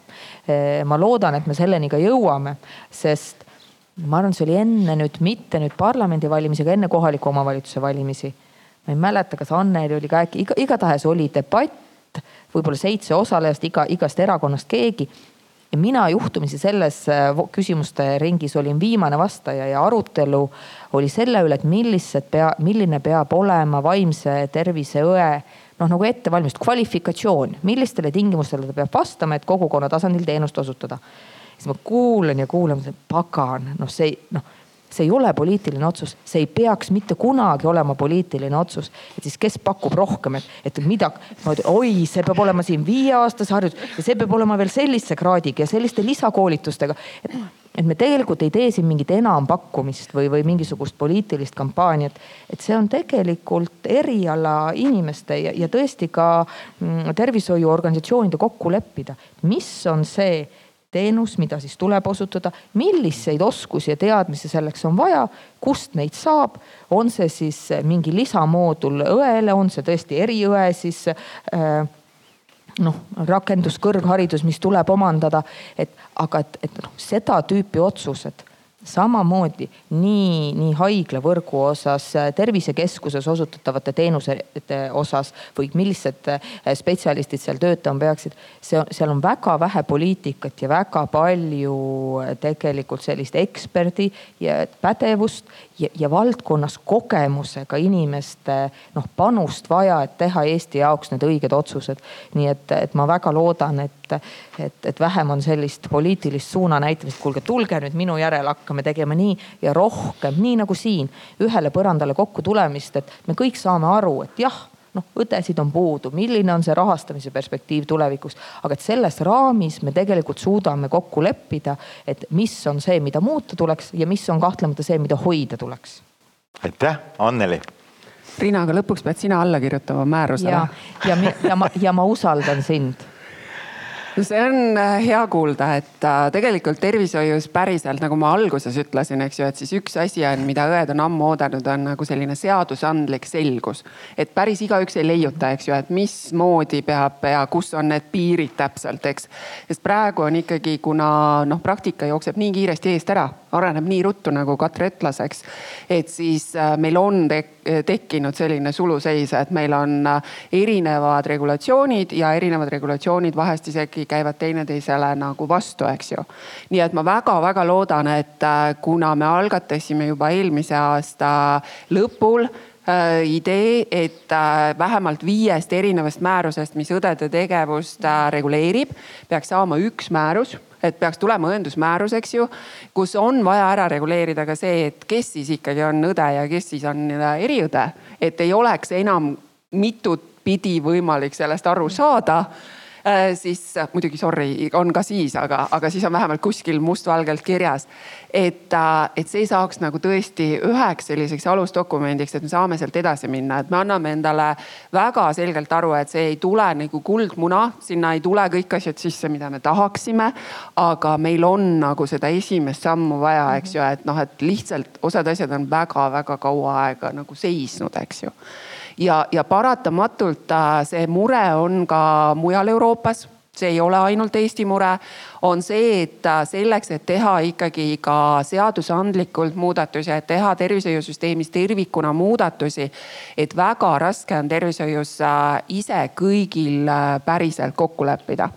ma loodan, et me selleni ka jõuame, sest ma arvan, see oli enne nüüd, mitte nüüd parlamendivalimisi, aga enne kohaliku omavalitsuse valimisi. ma ei mäleta, kas Anneli oli ka äkki, igatahes oli debatt, võib-olla seitse osalejast, iga, igast erakonnast keegi ja mina juhtumisi selles äh, küsimuste ringis olin viimane vastaja ja arutelu oli selle üle, et millised pea, milline peab olema vaimse tervise õe noh, nagu ettevalmistus, kvalifikatsioon, millistele tingimustele ta peab vastama, et kogukonna tasandil teenust osutada. siis ma kuulan ja kuulan, pagan, noh, see noh see ei ole poliitiline otsus, see ei peaks mitte kunagi olema poliitiline otsus. et siis kes pakub rohkem, et, et mida, oi, see peab olema siin viieaastase haridus ja see peab olema veel sellise kraadiga ja selliste lisakoolitustega. et, et me tegelikult ei tee siin mingit enampakkumist või, või mingisugust poliitilist kampaaniat. et see on tegelikult eriala inimeste ja, ja tõesti ka mm, tervishoiuorganisatsioonide kokku leppida, mis on see teenus, mida siis tuleb osutada, milliseid oskusi ja teadmisi selleks on vaja, kust neid saab, on see siis mingi lisamoodul õele, on see tõesti eriõe siis äh, noh, rakenduskõrgharidus, mis tuleb omandada, et aga et, et noh, seda tüüpi otsused samamoodi nii, nii haiglavõrgu osas, tervisekeskuses osutatavate teenusete osas või millised eh, spetsialistid seal töötama peaksid. see, seal on väga vähe poliitikat ja väga palju eh, tegelikult sellist eksperdi ja pädevust ja, ja valdkonnas kogemusega inimeste noh, panust vaja, et teha Eesti jaoks need õiged otsused. nii et, et ma väga loodan, et, et, et vähem on sellist poliitilist suuna näitamist, kuulge, tulge nüüd minu järele, hakkame tegema nii ja rohkem, nii nagu siin ühele põrandale kokku tulemist, et me kõik saame aru, et jah noh, õdesid on puudu, milline on see rahastamise perspektiiv tulevikus. aga et selles raamis me tegelikult suudame kokku leppida, et mis on see, mida muuta tuleks ja mis on kahtlemata see, mida hoida tuleks. aitäh, Anneli. Riina, aga lõpuks pead sina alla kirjutama määrusele. ja, ja, ja ma, ja ma usaldan sind see on äh, hea kuulda, et äh, tegelikult tervishoius päriselt, nagu ma alguses ütlesin, eks ju, et siis üks asi on, mida õed on ammu oodanud, on nagu selline seadusandlik selgus. et päris igaüks ei leiuta, eks ju, et mismoodi peab ja kus on need piirid täpselt, eks. sest praegu on ikkagi, kuna noh, praktika jookseb nii kiiresti eest ära, areneb nii ruttu, nagu Katre ütles, eks. et siis äh, meil on tek tekkinud selline suluseis, et meil on erinevad regulatsioonid ja erinevad regulatsioonid vahest isegi kuidagi käivad teineteisele nagu vastu, eks ju. nii et ma väga-väga loodan, et äh, kuna me algatasime juba eelmise aasta lõpul äh, idee, et äh, vähemalt viiest erinevast määrusest, mis õdede tegevust reguleerib, peaks saama üks määrus et peaks tulema õendusmäärus, eks ju, kus on vaja ära reguleerida ka see, et kes siis ikkagi on õde ja kes siis on eriõde. et ei oleks enam mitut pidi võimalik sellest aru saada siis äh, muidugi sorry, on ka siis, aga, aga siis on vähemalt kuskil mustvalgelt kirjas. et, äh, et see saaks nagu tõesti üheks selliseks alusdokumendiks, et me saame sealt edasi minna, et me anname endale väga selgelt aru, et see ei tule nagu kuldmuna, sinna ei tule kõik asjad sisse, mida me tahaksime. aga meil on nagu seda esimest sammu vaja, eks ju, et noh, et lihtsalt osad asjad on väga-väga kaua aega nagu seisnud, eks ju ja, ja paratamatult äh, see mure on ka mujal Euroopas see ei ole ainult Eesti mure, on see, et äh, selleks, et teha ikkagi ka seadusandlikult muudatusi, et teha tervishoiusüsteemis tervikuna muudatusi. et väga raske on tervishoius äh, ise kõigil päriselt kokku leppida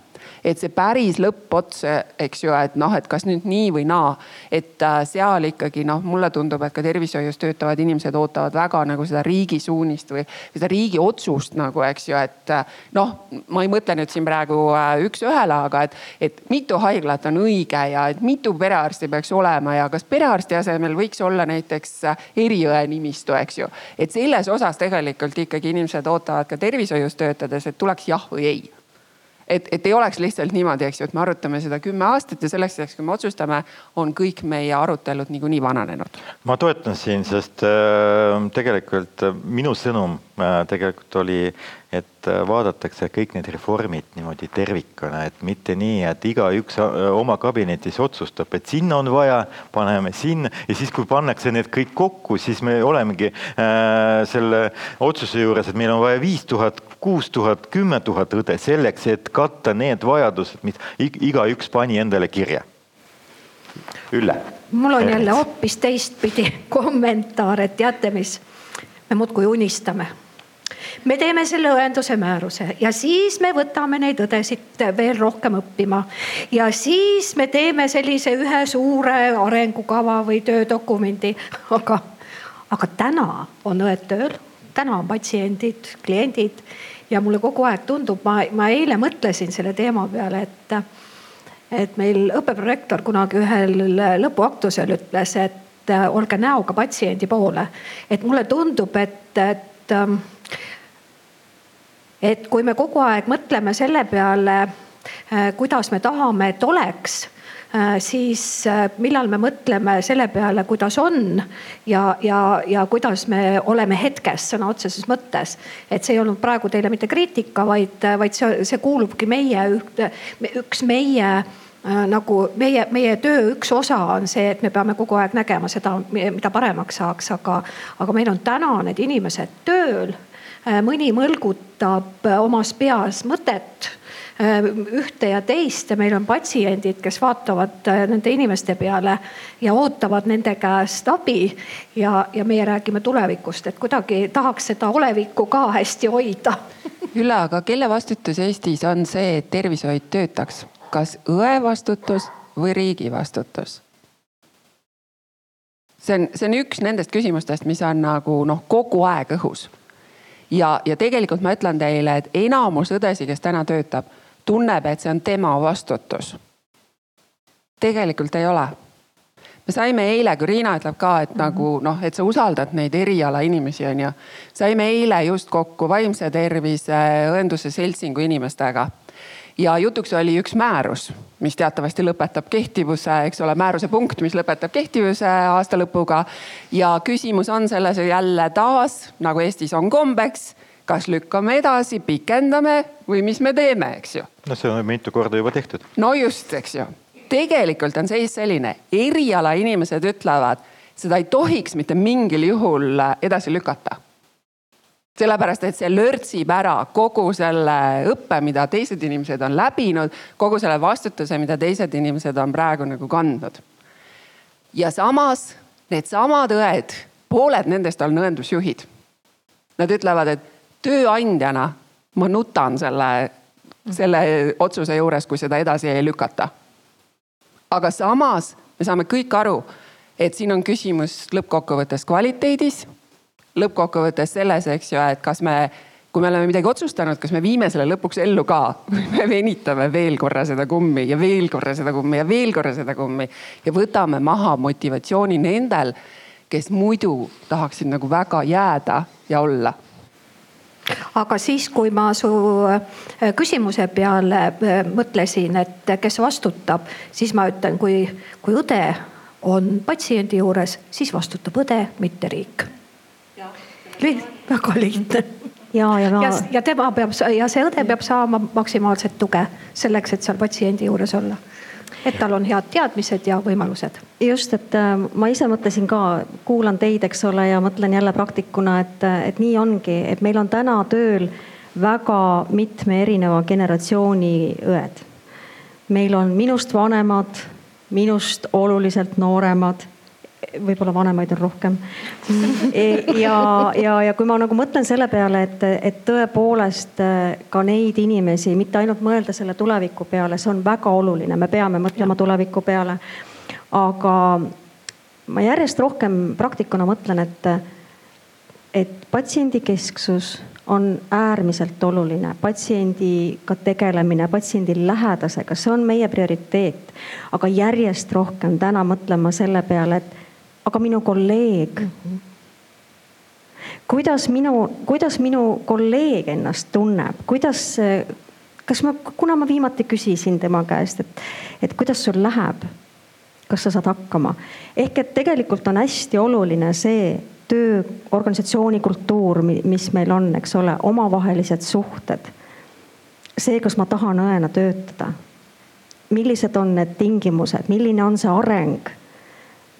et see päris lõppots, eks ju, et noh, et kas nüüd nii või naa. et äh, seal ikkagi noh, mulle tundub, et ka tervishoius töötavad inimesed ootavad väga nagu seda riigi suunist või seda riigi otsust nagu, eks ju, et äh, noh, ma ei mõtle nüüd siin praegu äh, üks-ühele, aga et, et mitu haiglat on õige ja et mitu perearsti peaks olema ja kas perearsti asemel võiks olla näiteks eriõe nimistu, eks ju. et selles osas tegelikult ikkagi inimesed ootavad ka tervishoius töötades, et tuleks jah või ei et, et ei oleks lihtsalt niimoodi, eks ju, et me arutame seda kümme aastat ja selleks ajaks, kui me otsustame, on kõik meie arutelud niikuinii vananenud. ma toetan siin, sest äh, tegelikult minu sõnum äh, tegelikult oli et äh, vaadatakse kõik need reformid niimoodi tervikuna, et mitte nii, et igaüks äh, oma kabinetis otsustab, et sinna on vaja, paneme sinna ja siis, kui pannakse need kõik kokku, siis me olemegi äh, selle otsuse juures, et meil on vaja viis tuhat, kuus tuhat, kümme tuhat õde selleks, et katta need vajadused, mis igaüks pani endale kirja. Ülle. mul on jälle hoopis teistpidi (laughs) kommentaar, et teate mis, me muudkui unistame me teeme selle õenduse määruse ja siis me võtame neid õdesid veel rohkem õppima. ja siis me teeme sellise ühe suure arengukava või töödokumendi, aga, aga täna on õed tööl, täna on patsiendid, kliendid ja mulle kogu aeg tundub, ma, ma eile mõtlesin selle teema peale, et, et meil õppeprorektor kunagi ühel lõpuaktusel ütles, et olge näoga patsiendi poole. et mulle tundub, et, et et kui me kogu aeg mõtleme selle peale, äh, kuidas me tahame, et oleks äh, siis äh, millal me mõtleme selle peale, kuidas on ja, ja, ja kuidas me oleme hetkes sõna otseses mõttes. et see ei olnud praegu teile mitte kriitika, vaid, vaid see, see kuulubki meie, üks meie nagu meie, meie töö üks osa on see, et me peame kogu aeg nägema seda, mida paremaks saaks, aga, aga meil on täna need inimesed tööl mõni mõlgutab äh, omas peas mõtet äh, ühte ja teist ja meil on patsiendid, kes vaatavad nende inimeste peale ja ootavad nende käest abi. ja, ja meie räägime tulevikust, et kuidagi tahaks seda olevikku ka hästi hoida. (laughs) Ülle, aga kelle vastutus Eestis on see, et tervishoid töötaks, kas õe vastutus või riigi vastutus? see on, see on üks nendest küsimustest, mis on nagu noh, kogu aeg õhus ja, ja tegelikult ma ütlen teile, et enamus õdesid, kes täna töötab, tunneb, et see on tema vastutus. tegelikult ei ole. me saime eile, kui Riina ütleb ka, et mm -hmm. nagu noh, et sa usaldad neid eriala inimesi, on ju. saime eile just kokku vaimse tervise õenduse seltsingu inimestega ja jutuks oli üks määrus, mis teatavasti lõpetab kehtivuse, eks ole, määruse punkt, mis lõpetab kehtivuse aasta lõpuga. ja küsimus on selles jälle taas nagu Eestis on kombeks, kas lükkame edasi, pikendame või mis me teeme, eks ju. no see on mitu korda juba tehtud. no just, eks ju. tegelikult on seis selline, erialainimesed ütlevad, seda ei tohiks mitte mingil juhul edasi lükata sellepärast, et see lörtsib ära kogu selle õppe, mida teised inimesed on läbinud, kogu selle vastutuse, mida teised inimesed on praegu nagu kandnud. ja samas needsamad õed, pooled nendest on õendusjuhid. Nad ütlevad, et tööandjana ma nutan selle, selle otsuse juures, kui seda edasi ei lükata. aga samas me saame kõik aru, et siin on küsimus lõppkokkuvõttes kvaliteedis lõppkokkuvõttes selles, eks ju, et kas me, kui me oleme midagi otsustanud, kas me viime selle lõpuks ellu ka? Või (laughs) me venitame veel korra seda kummi ja veel korra seda kummi ja veel korra seda kummi ja võtame maha motivatsiooni nendel, kes muidu tahaksid nagu väga jääda ja olla. Aga siis, kui ma su äh, küsimuse peale äh, mõtlesin, et kes vastutab, siis ma ütlen, kui, kui õde on patsiendi juures, siis vastutab õde, mitte riik väga lihtne. ja, ja ma. ja, ja tema peab ja see õde peab saama maksimaalset tuge selleks, et seal patsiendi juures olla et tal on head teadmised ja võimalused. just, et äh, ma ise mõtlesin ka, kuulan teid, eks ole, ja mõtlen jälle praktikuna, et, et nii ongi, et meil on täna tööl väga mitme erineva generatsiooni õed. meil on minust vanemad, minust oluliselt nooremad võib-olla vanemaid on rohkem. ja, ja, ja kui ma nagu mõtlen selle peale, et, et tõepoolest äh, ka neid inimesi, mitte ainult mõelda selle tuleviku peale, see on väga oluline, me peame mõtlema tuleviku peale. aga ma järjest rohkem praktikuna mõtlen, et, et patsiendikesksus on äärmiselt oluline, patsiendiga tegelemine, patsiendi lähedasega, see on meie prioriteet. aga järjest rohkem täna mõtlema selle peale, et aga minu kolleeg mm. -hmm. kuidas minu, kuidas minu kolleeg ennast tunneb, kuidas, kas ma, kuna ma viimati küsisin tema käest, et, et kuidas sul läheb? kas sa saad hakkama? ehk et tegelikult on hästi oluline see töö, organisatsiooni kultuur, mis meil on, eks ole, omavahelised suhted. see, kas ma tahan õena töötada. millised on need tingimused, milline on see areng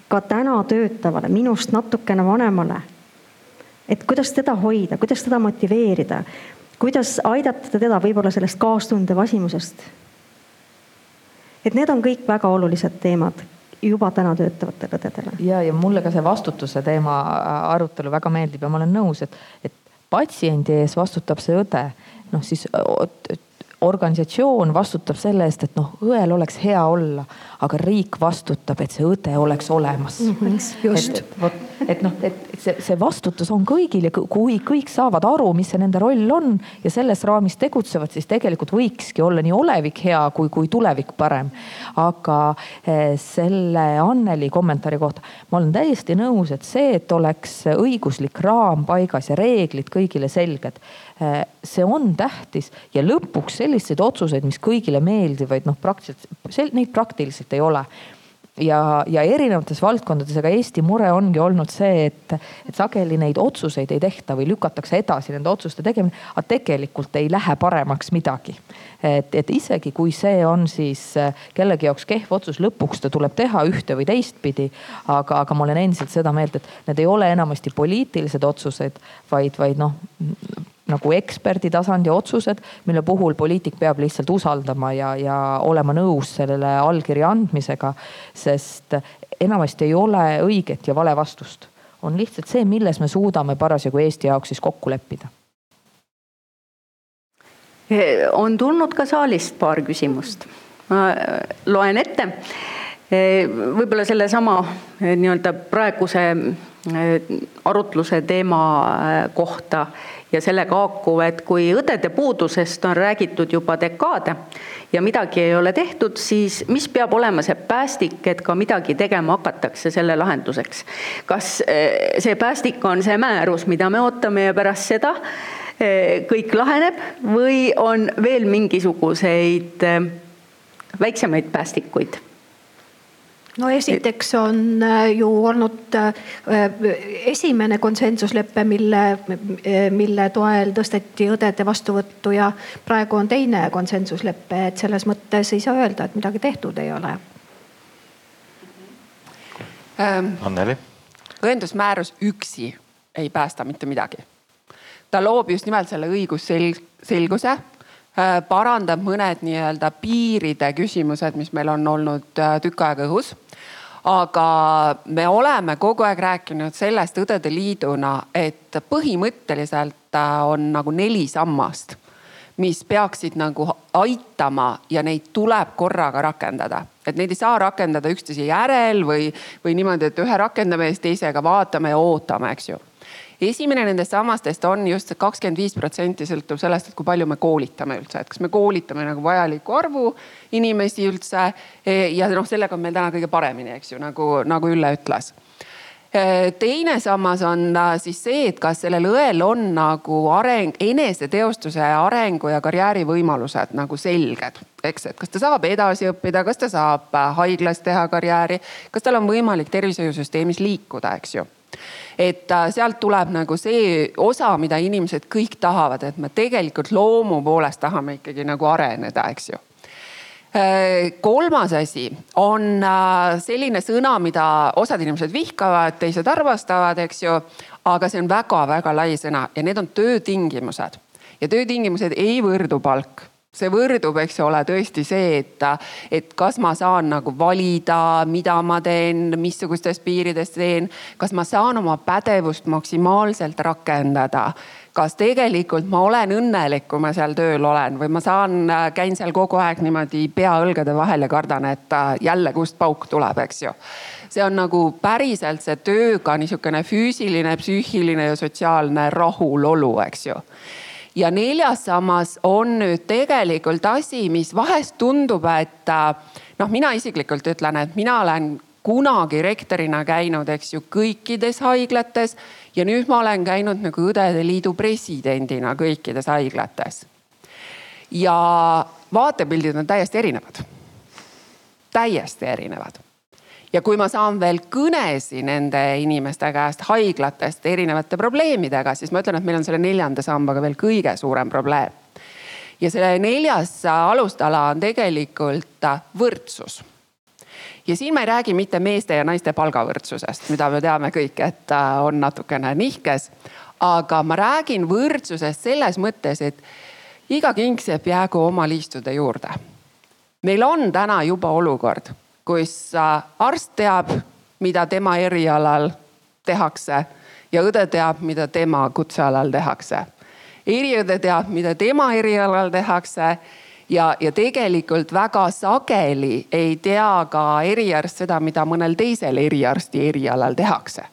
ka täna töötavale, minust natukene vanemale. et kuidas teda hoida, kuidas teda motiveerida, kuidas aidata teda võib-olla sellest kaastunde vasimusest. et need on kõik väga olulised teemad juba täna töötavatele õdedele. ja, ja mulle ka see vastutuse teema äh, arutelu väga meeldib ja ma olen nõus, et, et patsiendi ees vastutab see õde. noh, siis organisatsioon vastutab selle eest, et noh, õel oleks hea olla, aga riik vastutab, et see õde oleks olemas mm. -hmm, just. et, vot, et noh, et see, see vastutus on kõigil ja kui kõik saavad aru, mis see nende roll on ja selles raamis tegutsevad, siis tegelikult võikski olla nii olevik hea kui, kui tulevik parem. aga eh, selle Anneli kommentaari kohta ma olen täiesti nõus, et see, et oleks õiguslik raam paigas ja reeglid kõigile selged see on tähtis ja lõpuks selliseid otsuseid, mis kõigile meeldivaid, noh, praktiliselt, neid praktiliselt ei ole ja, ja erinevates valdkondades, aga Eesti mure ongi olnud see, et, et sageli neid otsuseid ei tehta või lükatakse edasi nende otsuste tegemine, aga tegelikult ei lähe paremaks midagi. et, et isegi kui see on siis äh, kellegi jaoks kehv otsus, lõpuks ta tuleb teha ühte või teistpidi. aga, aga ma olen endiselt seda meelt, et need ei ole enamasti poliitilised otsused, vaid, vaid noh nagu eksperdi tasandi otsused, mille puhul poliitik peab lihtsalt usaldama ja, ja olema nõus sellele allkirja andmisega. sest enamasti ei ole õiget ja vale vastust, on lihtsalt see, milles me suudame parasjagu Eesti jaoks siis kokku leppida. on tulnud ka saalist paar küsimust, ma loen ette võib-olla sellesama nii-öelda praeguse arutluse teema kohta ja sellega haakuv, et kui õdede puudusest on räägitud juba dekaade ja midagi ei ole tehtud, siis mis peab olema see päästik, et ka midagi tegema hakatakse selle lahenduseks? kas eh, see päästik on see määrus, mida me ootame ja pärast seda kõik laheneb või on veel mingisuguseid väiksemaid päästikuid? No esiteks on äh, ju olnud äh, esimene konsensuslepe, mille, mille toel tõsteti õdede vastuvõttu ja praegu on teine konsensuslepe, et selles mõttes ei saa öelda, et midagi tehtud ei ole ähm,. Anneli. õendusmäärus üksi ei päästa mitte midagi. ta loob just nimelt selle õigusselguse parandab mõned nii-öelda piiride küsimused, mis meil on olnud tükk aega õhus aga me oleme kogu aeg rääkinud sellest Õdede Liiduna, et põhimõtteliselt äh, on nagu neli sammast, mis peaksid nagu aitama ja neid tuleb korraga rakendada. et neid ei saa rakendada üksteise järel või, või niimoodi, et ühe rakendame ja siis teisega vaatame ja ootame, eks ju esimene nendest sammastest on just see kakskümmend viis protsenti sõltub sellest, et kui palju me koolitame üldse, et kas me koolitame nagu vajaliku arvu inimesi üldse. E, ja noh, sellega on meil täna kõige paremini, eks ju, nagu, nagu Ülle ütles e, teine sammas on äh, siis see, et kas sellel õel on nagu areng, eneseteostuse arengu ja karjäärivõimalused nagu selged, eks, et kas ta saab edasi õppida, kas ta saab äh, haiglas teha karjääri, kas tal on võimalik tervishoiusüsteemis liikuda, eks ju et äh, sealt tuleb nagu see osa, mida inimesed kõik tahavad, et me tegelikult loomu poolest tahame ikkagi nagu areneda, eks ju äh, kolmas asi on äh, selline sõna, mida osad inimesed vihkavad, teised armastavad, eks ju. aga see on väga-väga lai sõna ja need on töötingimused ja töötingimused ei võrdu palk see võrdub, eks ole, tõesti see, et, et kas ma saan nagu valida, mida ma teen, missugustes piirides teen, kas ma saan oma pädevust maksimaalselt rakendada kas tegelikult ma olen õnnelik, kui ma seal tööl olen või ma saan, käin seal kogu aeg niimoodi pea õlgade vahel ja kardan, et jälle kust pauk tuleb, eks ju. see on nagu päriselt see tööga niisugune füüsiline, psüühiline ja sotsiaalne rahulolu, eks ju ja neljas sammas on nüüd tegelikult asi, mis vahest tundub, et noh, mina isiklikult ütlen, et mina olen kunagi rektorina käinud, eks ju, kõikides haiglates ja nüüd ma olen käinud nagu Õdede Liidu presidendina kõikides haiglates. ja vaatepildid on täiesti erinevad. täiesti erinevad ja kui ma saan veel kõnesi nende inimeste käest haiglatest erinevate probleemidega, siis ma ütlen, et meil on selle neljanda sambaga veel kõige suurem probleem. ja selle neljas alustala on tegelikult võrdsus. ja siin ma ei räägi mitte meeste ja naiste palgavõrdsusest, mida me teame kõik, et on natukene nihkes. aga ma räägin võrdsusest selles mõttes, et iga kingsepp jäägu oma liistude juurde. meil on täna juba olukord kus arst teab, mida tema erialal tehakse ja õde teab, mida tema kutsealal tehakse. eriõde teab, mida tema erialal tehakse ja, ja tegelikult väga sageli ei tea ka eriarst seda, mida mõnel teisel eriarsti erialal tehakse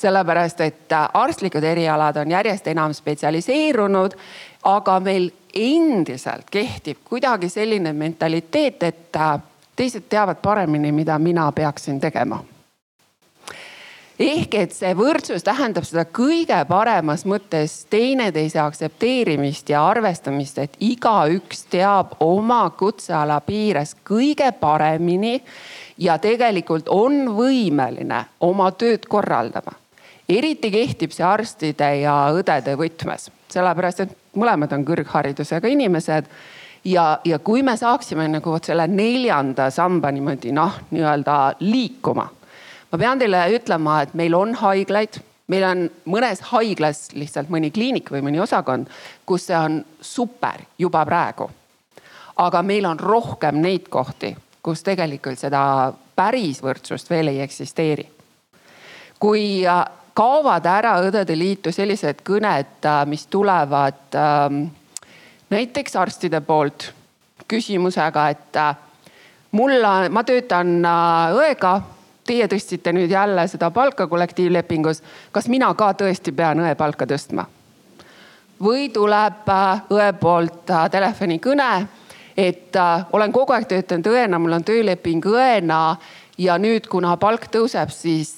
sellepärast, et arstlikud erialad on järjest enam spetsialiseerunud, aga meil endiselt kehtib kuidagi selline mentaliteet, et teised teavad paremini, mida mina peaksin tegema ehk et see võrdsus tähendab seda kõige paremas mõttes teineteise aktsepteerimist ja arvestamist, et igaüks teab oma kutseala piires kõige paremini ja tegelikult on võimeline oma tööd korraldama. eriti kehtib see arstide ja õdede võtmes, sellepärast et mõlemad on kõrgharidusega inimesed ja, ja kui me saaksime nagu vot selle neljanda samba niimoodi noh, nii-öelda liikuma. ma pean teile ütlema, et meil on haiglaid, meil on mõnes haiglas lihtsalt mõni kliinik või mõni osakond, kus see on super juba praegu. aga meil on rohkem neid kohti, kus tegelikult seda päris võrdsust veel ei eksisteeri. kui äh, kaovad ära Õdede Liitu sellised kõned, äh, mis tulevad ähm, näiteks arstide poolt küsimusega, et äh, mul, ma töötan äh, õega, teie tõstsite nüüd jälle seda palka kollektiivlepingus. kas mina ka tõesti pean õe palka tõstma? või tuleb äh, õe poolt telefonikõne, et olen kogu aeg töötanud õena, mul on tööleping õena ja nüüd, kuna palk tõuseb, siis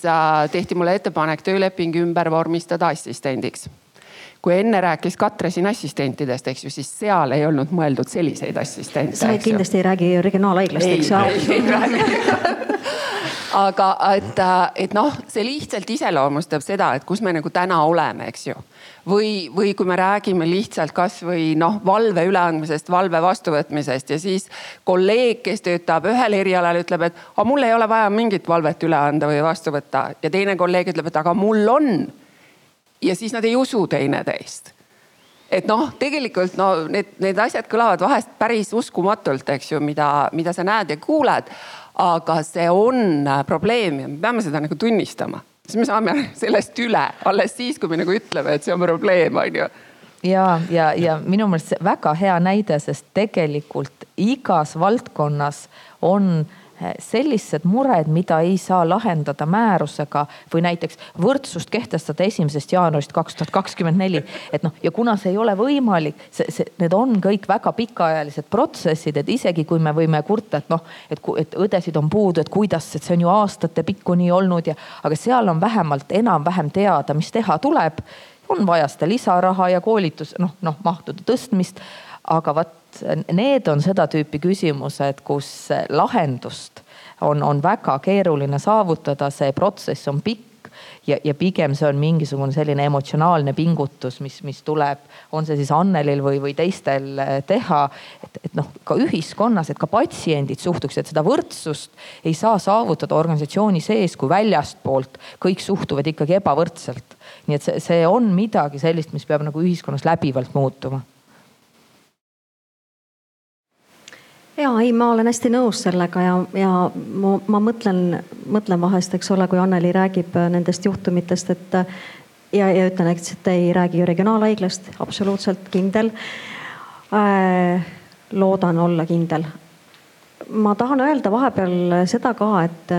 tehti mulle ettepanek tööleping ümber vormistada assistendiks kui enne rääkis Katre siin assistentidest, eks ju, siis seal ei olnud mõeldud selliseid assistente. sa kindlasti ei räägi regionaalhaiglast, eks ju. (laughs) aga et, et noh, see lihtsalt iseloomustab seda, et kus me nagu täna oleme, eks ju või, või kui me räägime lihtsalt kasvõi noh, valve üleandmisest, valve vastuvõtmisest ja siis kolleeg, kes töötab ühel erialal, ütleb, et aga mul ei ole vaja mingit valvet üle anda või vastu võtta ja teine kolleeg ütleb, et aga mul on ja siis nad ei usu teineteist. et noh, tegelikult no need, need asjad kõlavad vahest päris uskumatult, eks ju, mida, mida sa näed ja kuuled. aga see on probleem ja me peame seda nagu tunnistama, siis me saame (laughs) sellest üle alles siis, kui me nagu ütleme, et see on probleem, on ju ja, ja, ja minu meelest väga hea näide, sest tegelikult igas valdkonnas on äh, sellised mured, mida ei saa lahendada määrusega või näiteks võrdsust kehtestada esimesest jaanuarist kaks tuhat kakskümmend neli. et noh, ja kuna see ei ole võimalik, see, see, need on kõik väga pikaajalised protsessid, et isegi kui me võime kurta, et noh, et, et õdesid on puudu, et kuidas, et see on ju aastate pikku nii olnud ja, aga seal on vähemalt enam-vähem teada, mis teha tuleb. on vaja seda lisaraha ja koolitus, noh, noh mahtude tõstmist aga vot need on seda tüüpi küsimused, kus lahendust on, on väga keeruline saavutada, see protsess on pikk ja, ja pigem see on mingisugune selline emotsionaalne pingutus, mis, mis tuleb, on see siis Annelil või, või teistel eh, teha. et, et noh, ka ühiskonnas, et ka patsiendid suhtuksid, et seda võrdsust ei saa saavutada organisatsiooni sees kui väljastpoolt. kõik suhtuvad ikkagi ebavõrdselt. nii et see, see on midagi sellist, mis peab nagu ühiskonnas läbivalt muutuma ja ei, ma olen hästi nõus sellega ja, ja ma, ma mõtlen, mõtlen vahest, eks ole, kui Anneli räägib nendest juhtumitest, et ja, ja ütlen, et ei räägi regionaalhaiglast, absoluutselt kindel äh,. loodan olla kindel. ma tahan öelda vahepeal seda ka, et,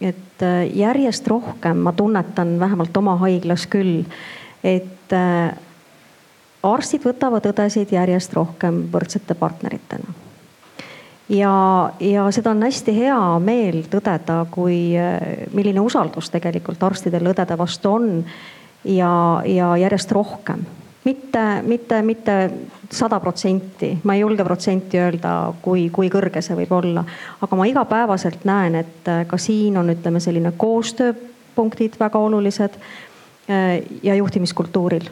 et järjest rohkem ma tunnetan vähemalt oma haiglas küll, et äh, arstid võtavad õdesid järjest rohkem võrdsete partneritena ja, ja seda on hästi hea meel tõdeda, kui, milline usaldus tegelikult arstidel õdede vastu on ja, ja järjest rohkem. mitte, mitte, mitte sada protsenti, ma ei julge protsenti öelda, kui, kui kõrge see võib olla, aga ma igapäevaselt näen, et ka siin on, ütleme selline koostööpunktid väga olulised äh, ja juhtimiskultuuril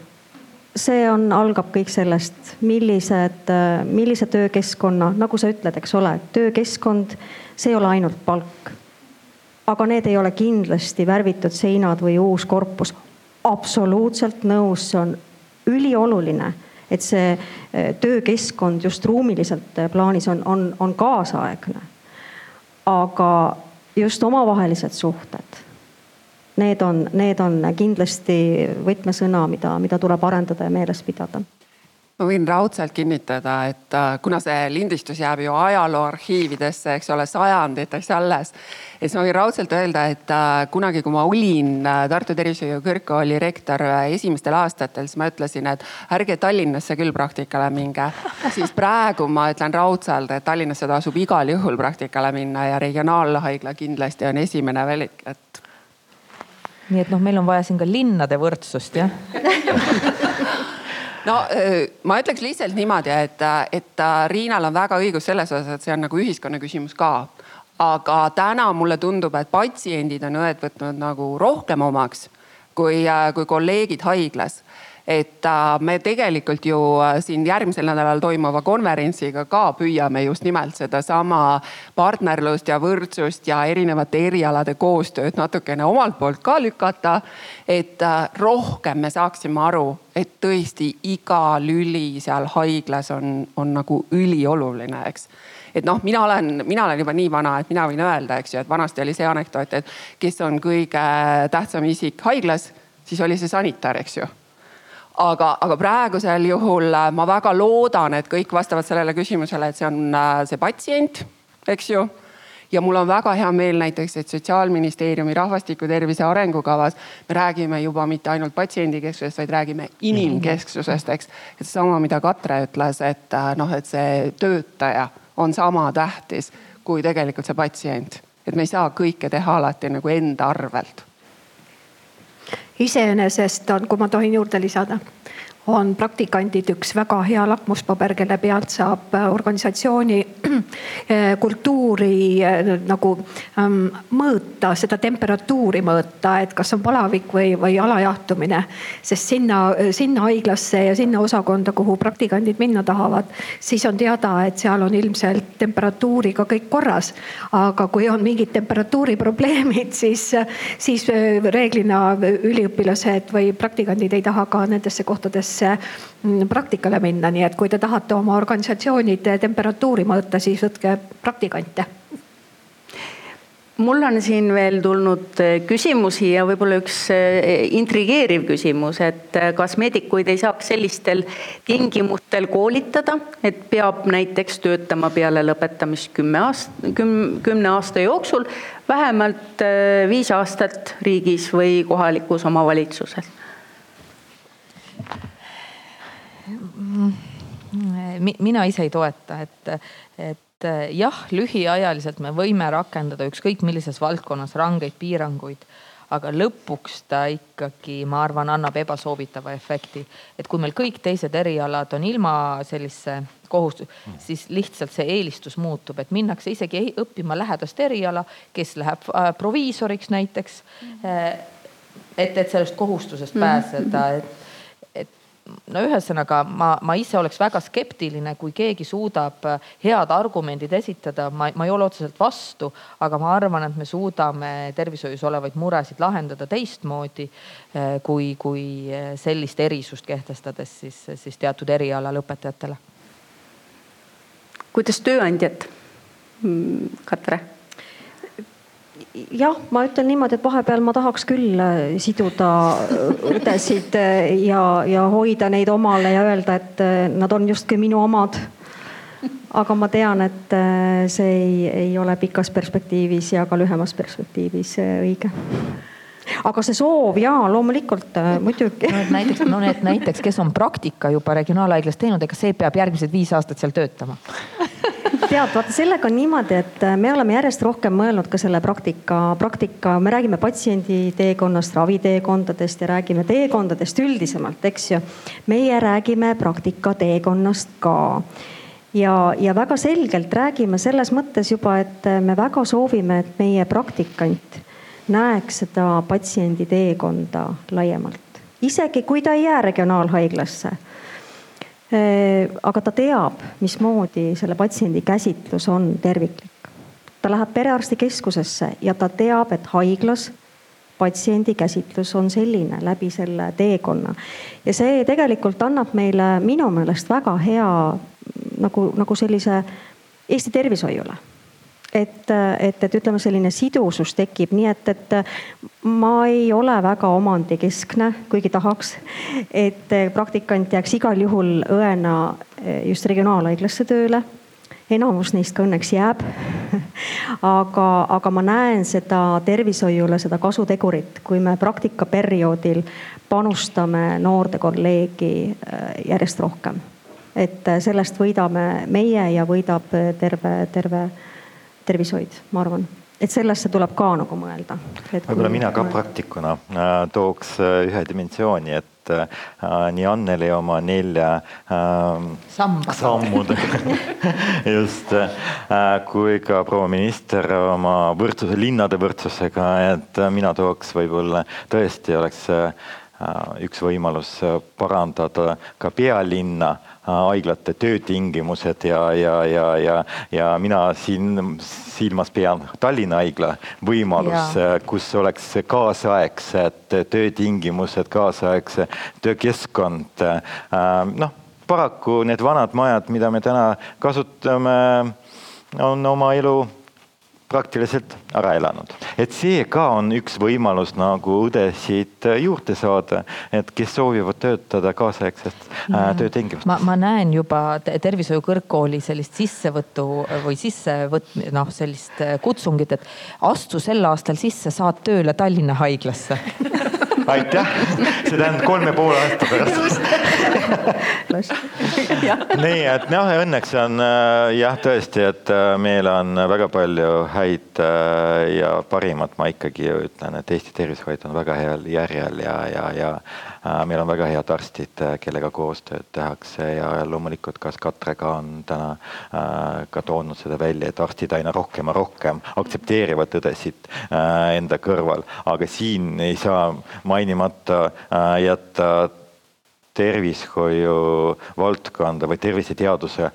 see on, algab kõik sellest, millised, äh, millise töökeskkonna, nagu sa ütled, eks ole, töökeskkond, see ei ole ainult palk. aga need ei ole kindlasti värvitud seinad või uus korpus absoluutselt nõus, see on ülioluline, et see eh, töökeskkond just ruumiliselt eh, plaanis on, on, on kaasaegne. aga just omavahelised suhted, need on, need on kindlasti võtmesõna, mida, mida tuleb arendada ja meeles pidada ma võin raudselt kinnitada, et äh, kuna see lindistus jääb ju ajaloo arhiividesse, eks ole, sajanditeks alles. siis ma võin raudselt öelda, et äh, kunagi, kui ma olin äh, Tartu Tervishoiu Kõrgkooli rektor esimestel aastatel, siis ma ütlesin, et ärge Tallinnasse küll praktikale minge. siis praegu ma ütlen raudselt, et Tallinnasse tasub igal juhul praktikale minna ja regionaalhaigla kindlasti on esimene valik, et nii et noh, meil on vaja siin ka linnade võrdsust jah. (laughs) No ma ütleks lihtsalt niimoodi, et, et Riinal on väga õigus selles osas, et see on nagu ühiskonna küsimus ka. Aga täna mulle tundub, et patsiendid on õed võtnud nagu rohkem omaks kui, kui kolleegid haiglas et äh, me tegelikult ju äh, siin järgmisel nädalal toimuva konverentsiga ka püüame just nimelt sedasama partnerlust ja võrdsust ja erinevate erialade koostööd natukene omalt poolt ka lükata. et äh, rohkem me saaksime aru, et tõesti iga lüli seal haiglas on, on nagu ülioluline, eks et noh, mina olen, mina olen juba nii vana, et mina võin öelda, eks ju, et vanasti oli see anekdoot, et kes on kõige tähtsam isik haiglas, siis oli see sanitar, eks ju aga, aga praegusel juhul äh, ma väga loodan, et kõik vastavad sellele küsimusele, et see on äh, see patsient, eks ju ja mul on väga hea meel näiteks, et Sotsiaalministeeriumi rahvastiku tervise arengukavas me räägime juba mitte ainult patsiendikesksusest, vaid räägime inimkesksusest, eks. et seesama, mida Katre ütles, et äh, noh, et see töötaja on sama tähtis kui tegelikult see patsient. et me ei saa kõike teha alati nagu enda arvelt iseenesest on, kui ma tohin juurde lisada, on praktikandid üks väga hea lakmuspaber, kelle pealt saab äh, organisatsiooni (clears throat) äh, kultuuri äh, nagu ähm, mõõta, seda temperatuuri mõõta, et kas on palavik või, või alajahtumine. sest sinna, sinna haiglasse ja sinna osakonda, kuhu praktikandid minna tahavad, siis on teada, et seal on ilmselt temperatuuriga kõik korras. aga kui on mingid temperatuuriprobleemid, (laughs) siis, siis reeglina üliõpilased või praktikandid ei taha ka nendesse kohtadesse Mm, praktikale minna, nii et kui te tahate oma organisatsioonide temperatuuri mõõta, siis võtke praktikante. Mul on siin veel tulnud eh, küsimusi ja võib-olla üks eh, intrigeeriv küsimus, et eh, kas meedikuid ei saaks sellistel tingimustel koolitada, et peab näiteks töötama peale lõpetamist kümme aast-, küm-, kümne aasta jooksul vähemalt viis aastat riigis või kohalikus omavalitsuses mina ise ei toeta, et, et jah, lühiajaliselt me võime rakendada ükskõik millises valdkonnas rangeid piiranguid aga lõpuks ta ikkagi, ma arvan, annab ebasoovitava efekti. et kui meil kõik teised erialad on ilma sellise kohustus, siis lihtsalt see eelistus muutub, et minnakse isegi õppima lähedast eriala, kes läheb äh, proviisoriks näiteks. Äh, et, et sellest kohustusest pääseda, et no ühesõnaga ma, ma ise oleks väga skeptiline, kui keegi suudab äh, head argumendid esitada, ma, ma ei ole otseselt vastu, aga ma arvan, et me suudame tervishoius olevaid muresid lahendada teistmoodi äh, kui, kui äh, sellist erisust kehtestades siis, siis teatud eriala lõpetajatele kuidas tööandjad? Mm, Katre jah, ma ütlen niimoodi, et vahepeal ma tahaks küll äh, siduda äh, õdesid äh, ja, ja hoida neid omale ja öelda, et nad on justkui minu omad. aga ma tean, et see ei, ei ole pikas perspektiivis ja ka lühemas perspektiivis õige aga see soov ja loomulikult muidugi. no näiteks, no need näiteks, kes on praktika juba regionaalhaiglas teinud, ega see peab järgmised viis aastat seal töötama tead, vaata sellega on niimoodi, et äh, me oleme järjest rohkem mõelnud ka selle praktika, praktika, me räägime patsiendi teekonnast, raviteekondadest ja räägime teekondadest üldisemalt, eks ju. meie räägime praktika teekonnast ka ja, ja väga selgelt räägime selles mõttes juba, et äh, me väga soovime, et meie praktikant näeks seda patsiendi teekonda laiemalt. isegi kui ta ei jää regionaalhaiglasse aga ta teab, mismoodi selle patsiendi käsitlus on terviklik. ta läheb perearstikeskusesse ja ta teab, et haiglas patsiendi käsitlus on selline läbi selle teekonna. ja see tegelikult annab meile minu meelest väga hea nagu, nagu sellise Eesti tervishoiule et, et, et ütleme, selline sidusus tekib, nii et, et ma ei ole väga omandikeskne, kuigi tahaks. et praktikant jääks igal juhul õena just regionaalhaiglasse tööle enamus neist ka õnneks jääb (laughs) aga, aga ma näen seda tervishoiule, seda kasutegurit, kui me praktikaperioodil panustame noorde kolleegi äh, järjest rohkem. et sellest võidame meie ja võidab terve, terve tervishoid, ma arvan. Et sellesse tuleb ka nagu mõelda. võib-olla mina ka praktikuna äh, tooks äh, ühe dimensiooni, et äh, nii Anneli oma nelja äh, sammudega (laughs) just äh, kui ka proua minister oma võrdsuse, linnade võrdsusega, et mina tooks võib-olla tõesti oleks äh, üks võimalus parandada ka pealinna haiglate töötingimused ja, ja, ja, ja, ja mina siin silmas pean Tallinna haigla võimalus, kus oleks kaasaegsed töötingimused, kaasaegse töökeskkond. noh, paraku need vanad majad, mida me täna kasutame, on oma elu praktiliselt ära elanud. et see ka on üks võimalus nagu õdesid juurde saada, et kes soovivad töötada kaasaegsest äh, töötingimustes. ma, ma näen juba tervishoiu kõrgkooli sellist sissevõtu või sissevõt-, noh, sellist kutsungit, et astu sel aastal sisse, saad tööle Tallinna haiglasse. Aitäh, see tähendab kolme poole aasta pärast nii et noh, õnneks on äh, jah, tõesti, et äh, meil on väga palju häid äh, ja parimat, ma ikkagi ütlen, et Eesti tervishoid on väga heal järjel ja, ja, ja meil on väga head arstid, kellega koostööd tehakse ja loomulikult, kas Katre ka on täna ka toonud seda välja, et arstid aina rohkem ja rohkem aktsepteerivad õdesid enda kõrval, aga siin ei saa mainimata jätta tervishoiu valdkonda või terviseteaduse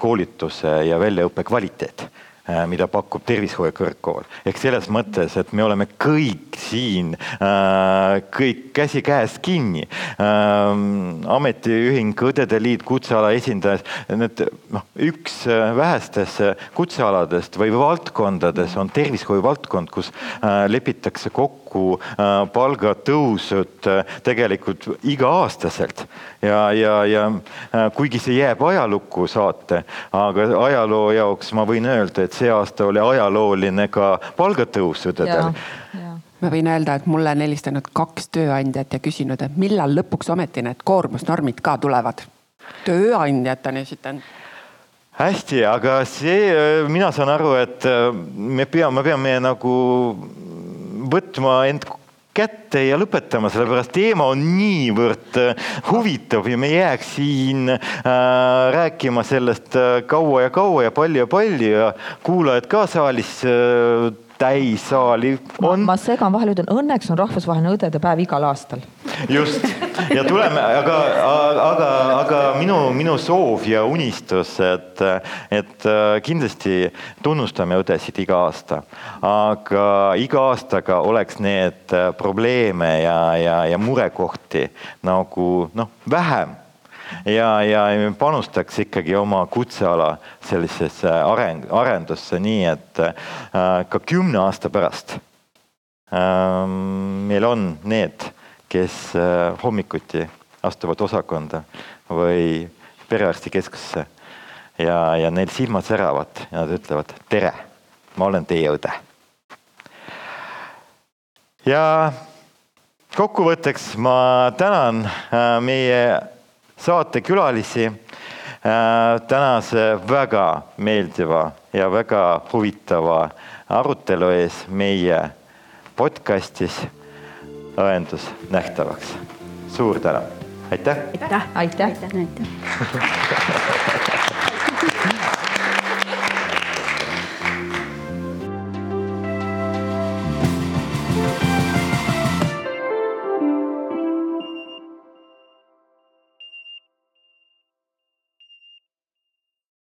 koolituse ja väljaõppe kvaliteet Äh, mida pakub tervishoiu kõrgkool. ehk selles mõttes, et me oleme kõik siin, äh, kõik käsikäes kinni. Ähm, ametiühing, Õdede Liit, kutseala esindajad, need noh, üks äh, vähestest kutsealadest või valdkondades on tervishoiu valdkond, kus lepitakse kokku palgatõusud tegelikult iga-aastaselt. Ja, ja, ja kuigi see jääb ajalukku saate, aga ajaloo jaoks ma võin öelda, et see aasta oli ajalooline ka palgatõusudel ma võin öelda, et mulle on helistanud kaks tööandjat ja küsinud, et millal lõpuks ometi need koormusnormid ka tulevad. tööandjad on esitanud. Hästi, aga see, mina saan aru, et me peame, me peame nagu võtma end kätte ja lõpetama, sellepärast teema on niivõrd äh, huvitav ja me ei jääks siin äh, rääkima sellest äh, kaua ja kaua ja palju ja palju ja kuulajad ka saalis äh, täissaali on. ma segan vahele, ütlen õnneks on rahvusvaheline õdede päev igal aastal. just ja tuleme, aga, aga, aga minu, minu soov ja unistus, et, et äh, kindlasti tunnustame õdesid iga aasta, aga iga aastaga oleks need äh, probleeme ja, ja, ja murekohti nagu noh, vähem ja, ja panustaks ikkagi oma kutseala sellisesse areng, arendusse, nii et ka kümne aasta pärast meil on need, kes hommikuti astuvad osakonda või perearstikeskusesse ja, ja neil silmad säravad ja nad ütlevad tere, ma olen teie õde. ja kokkuvõtteks ma tänan äh, meie saatekülalisi äh, tänase väga meeldiva ja väga huvitava arutelu ees meie podcastis õendus nähtavaks. suur tänu, aitäh. aitäh. aitäh, aitäh. (laughs)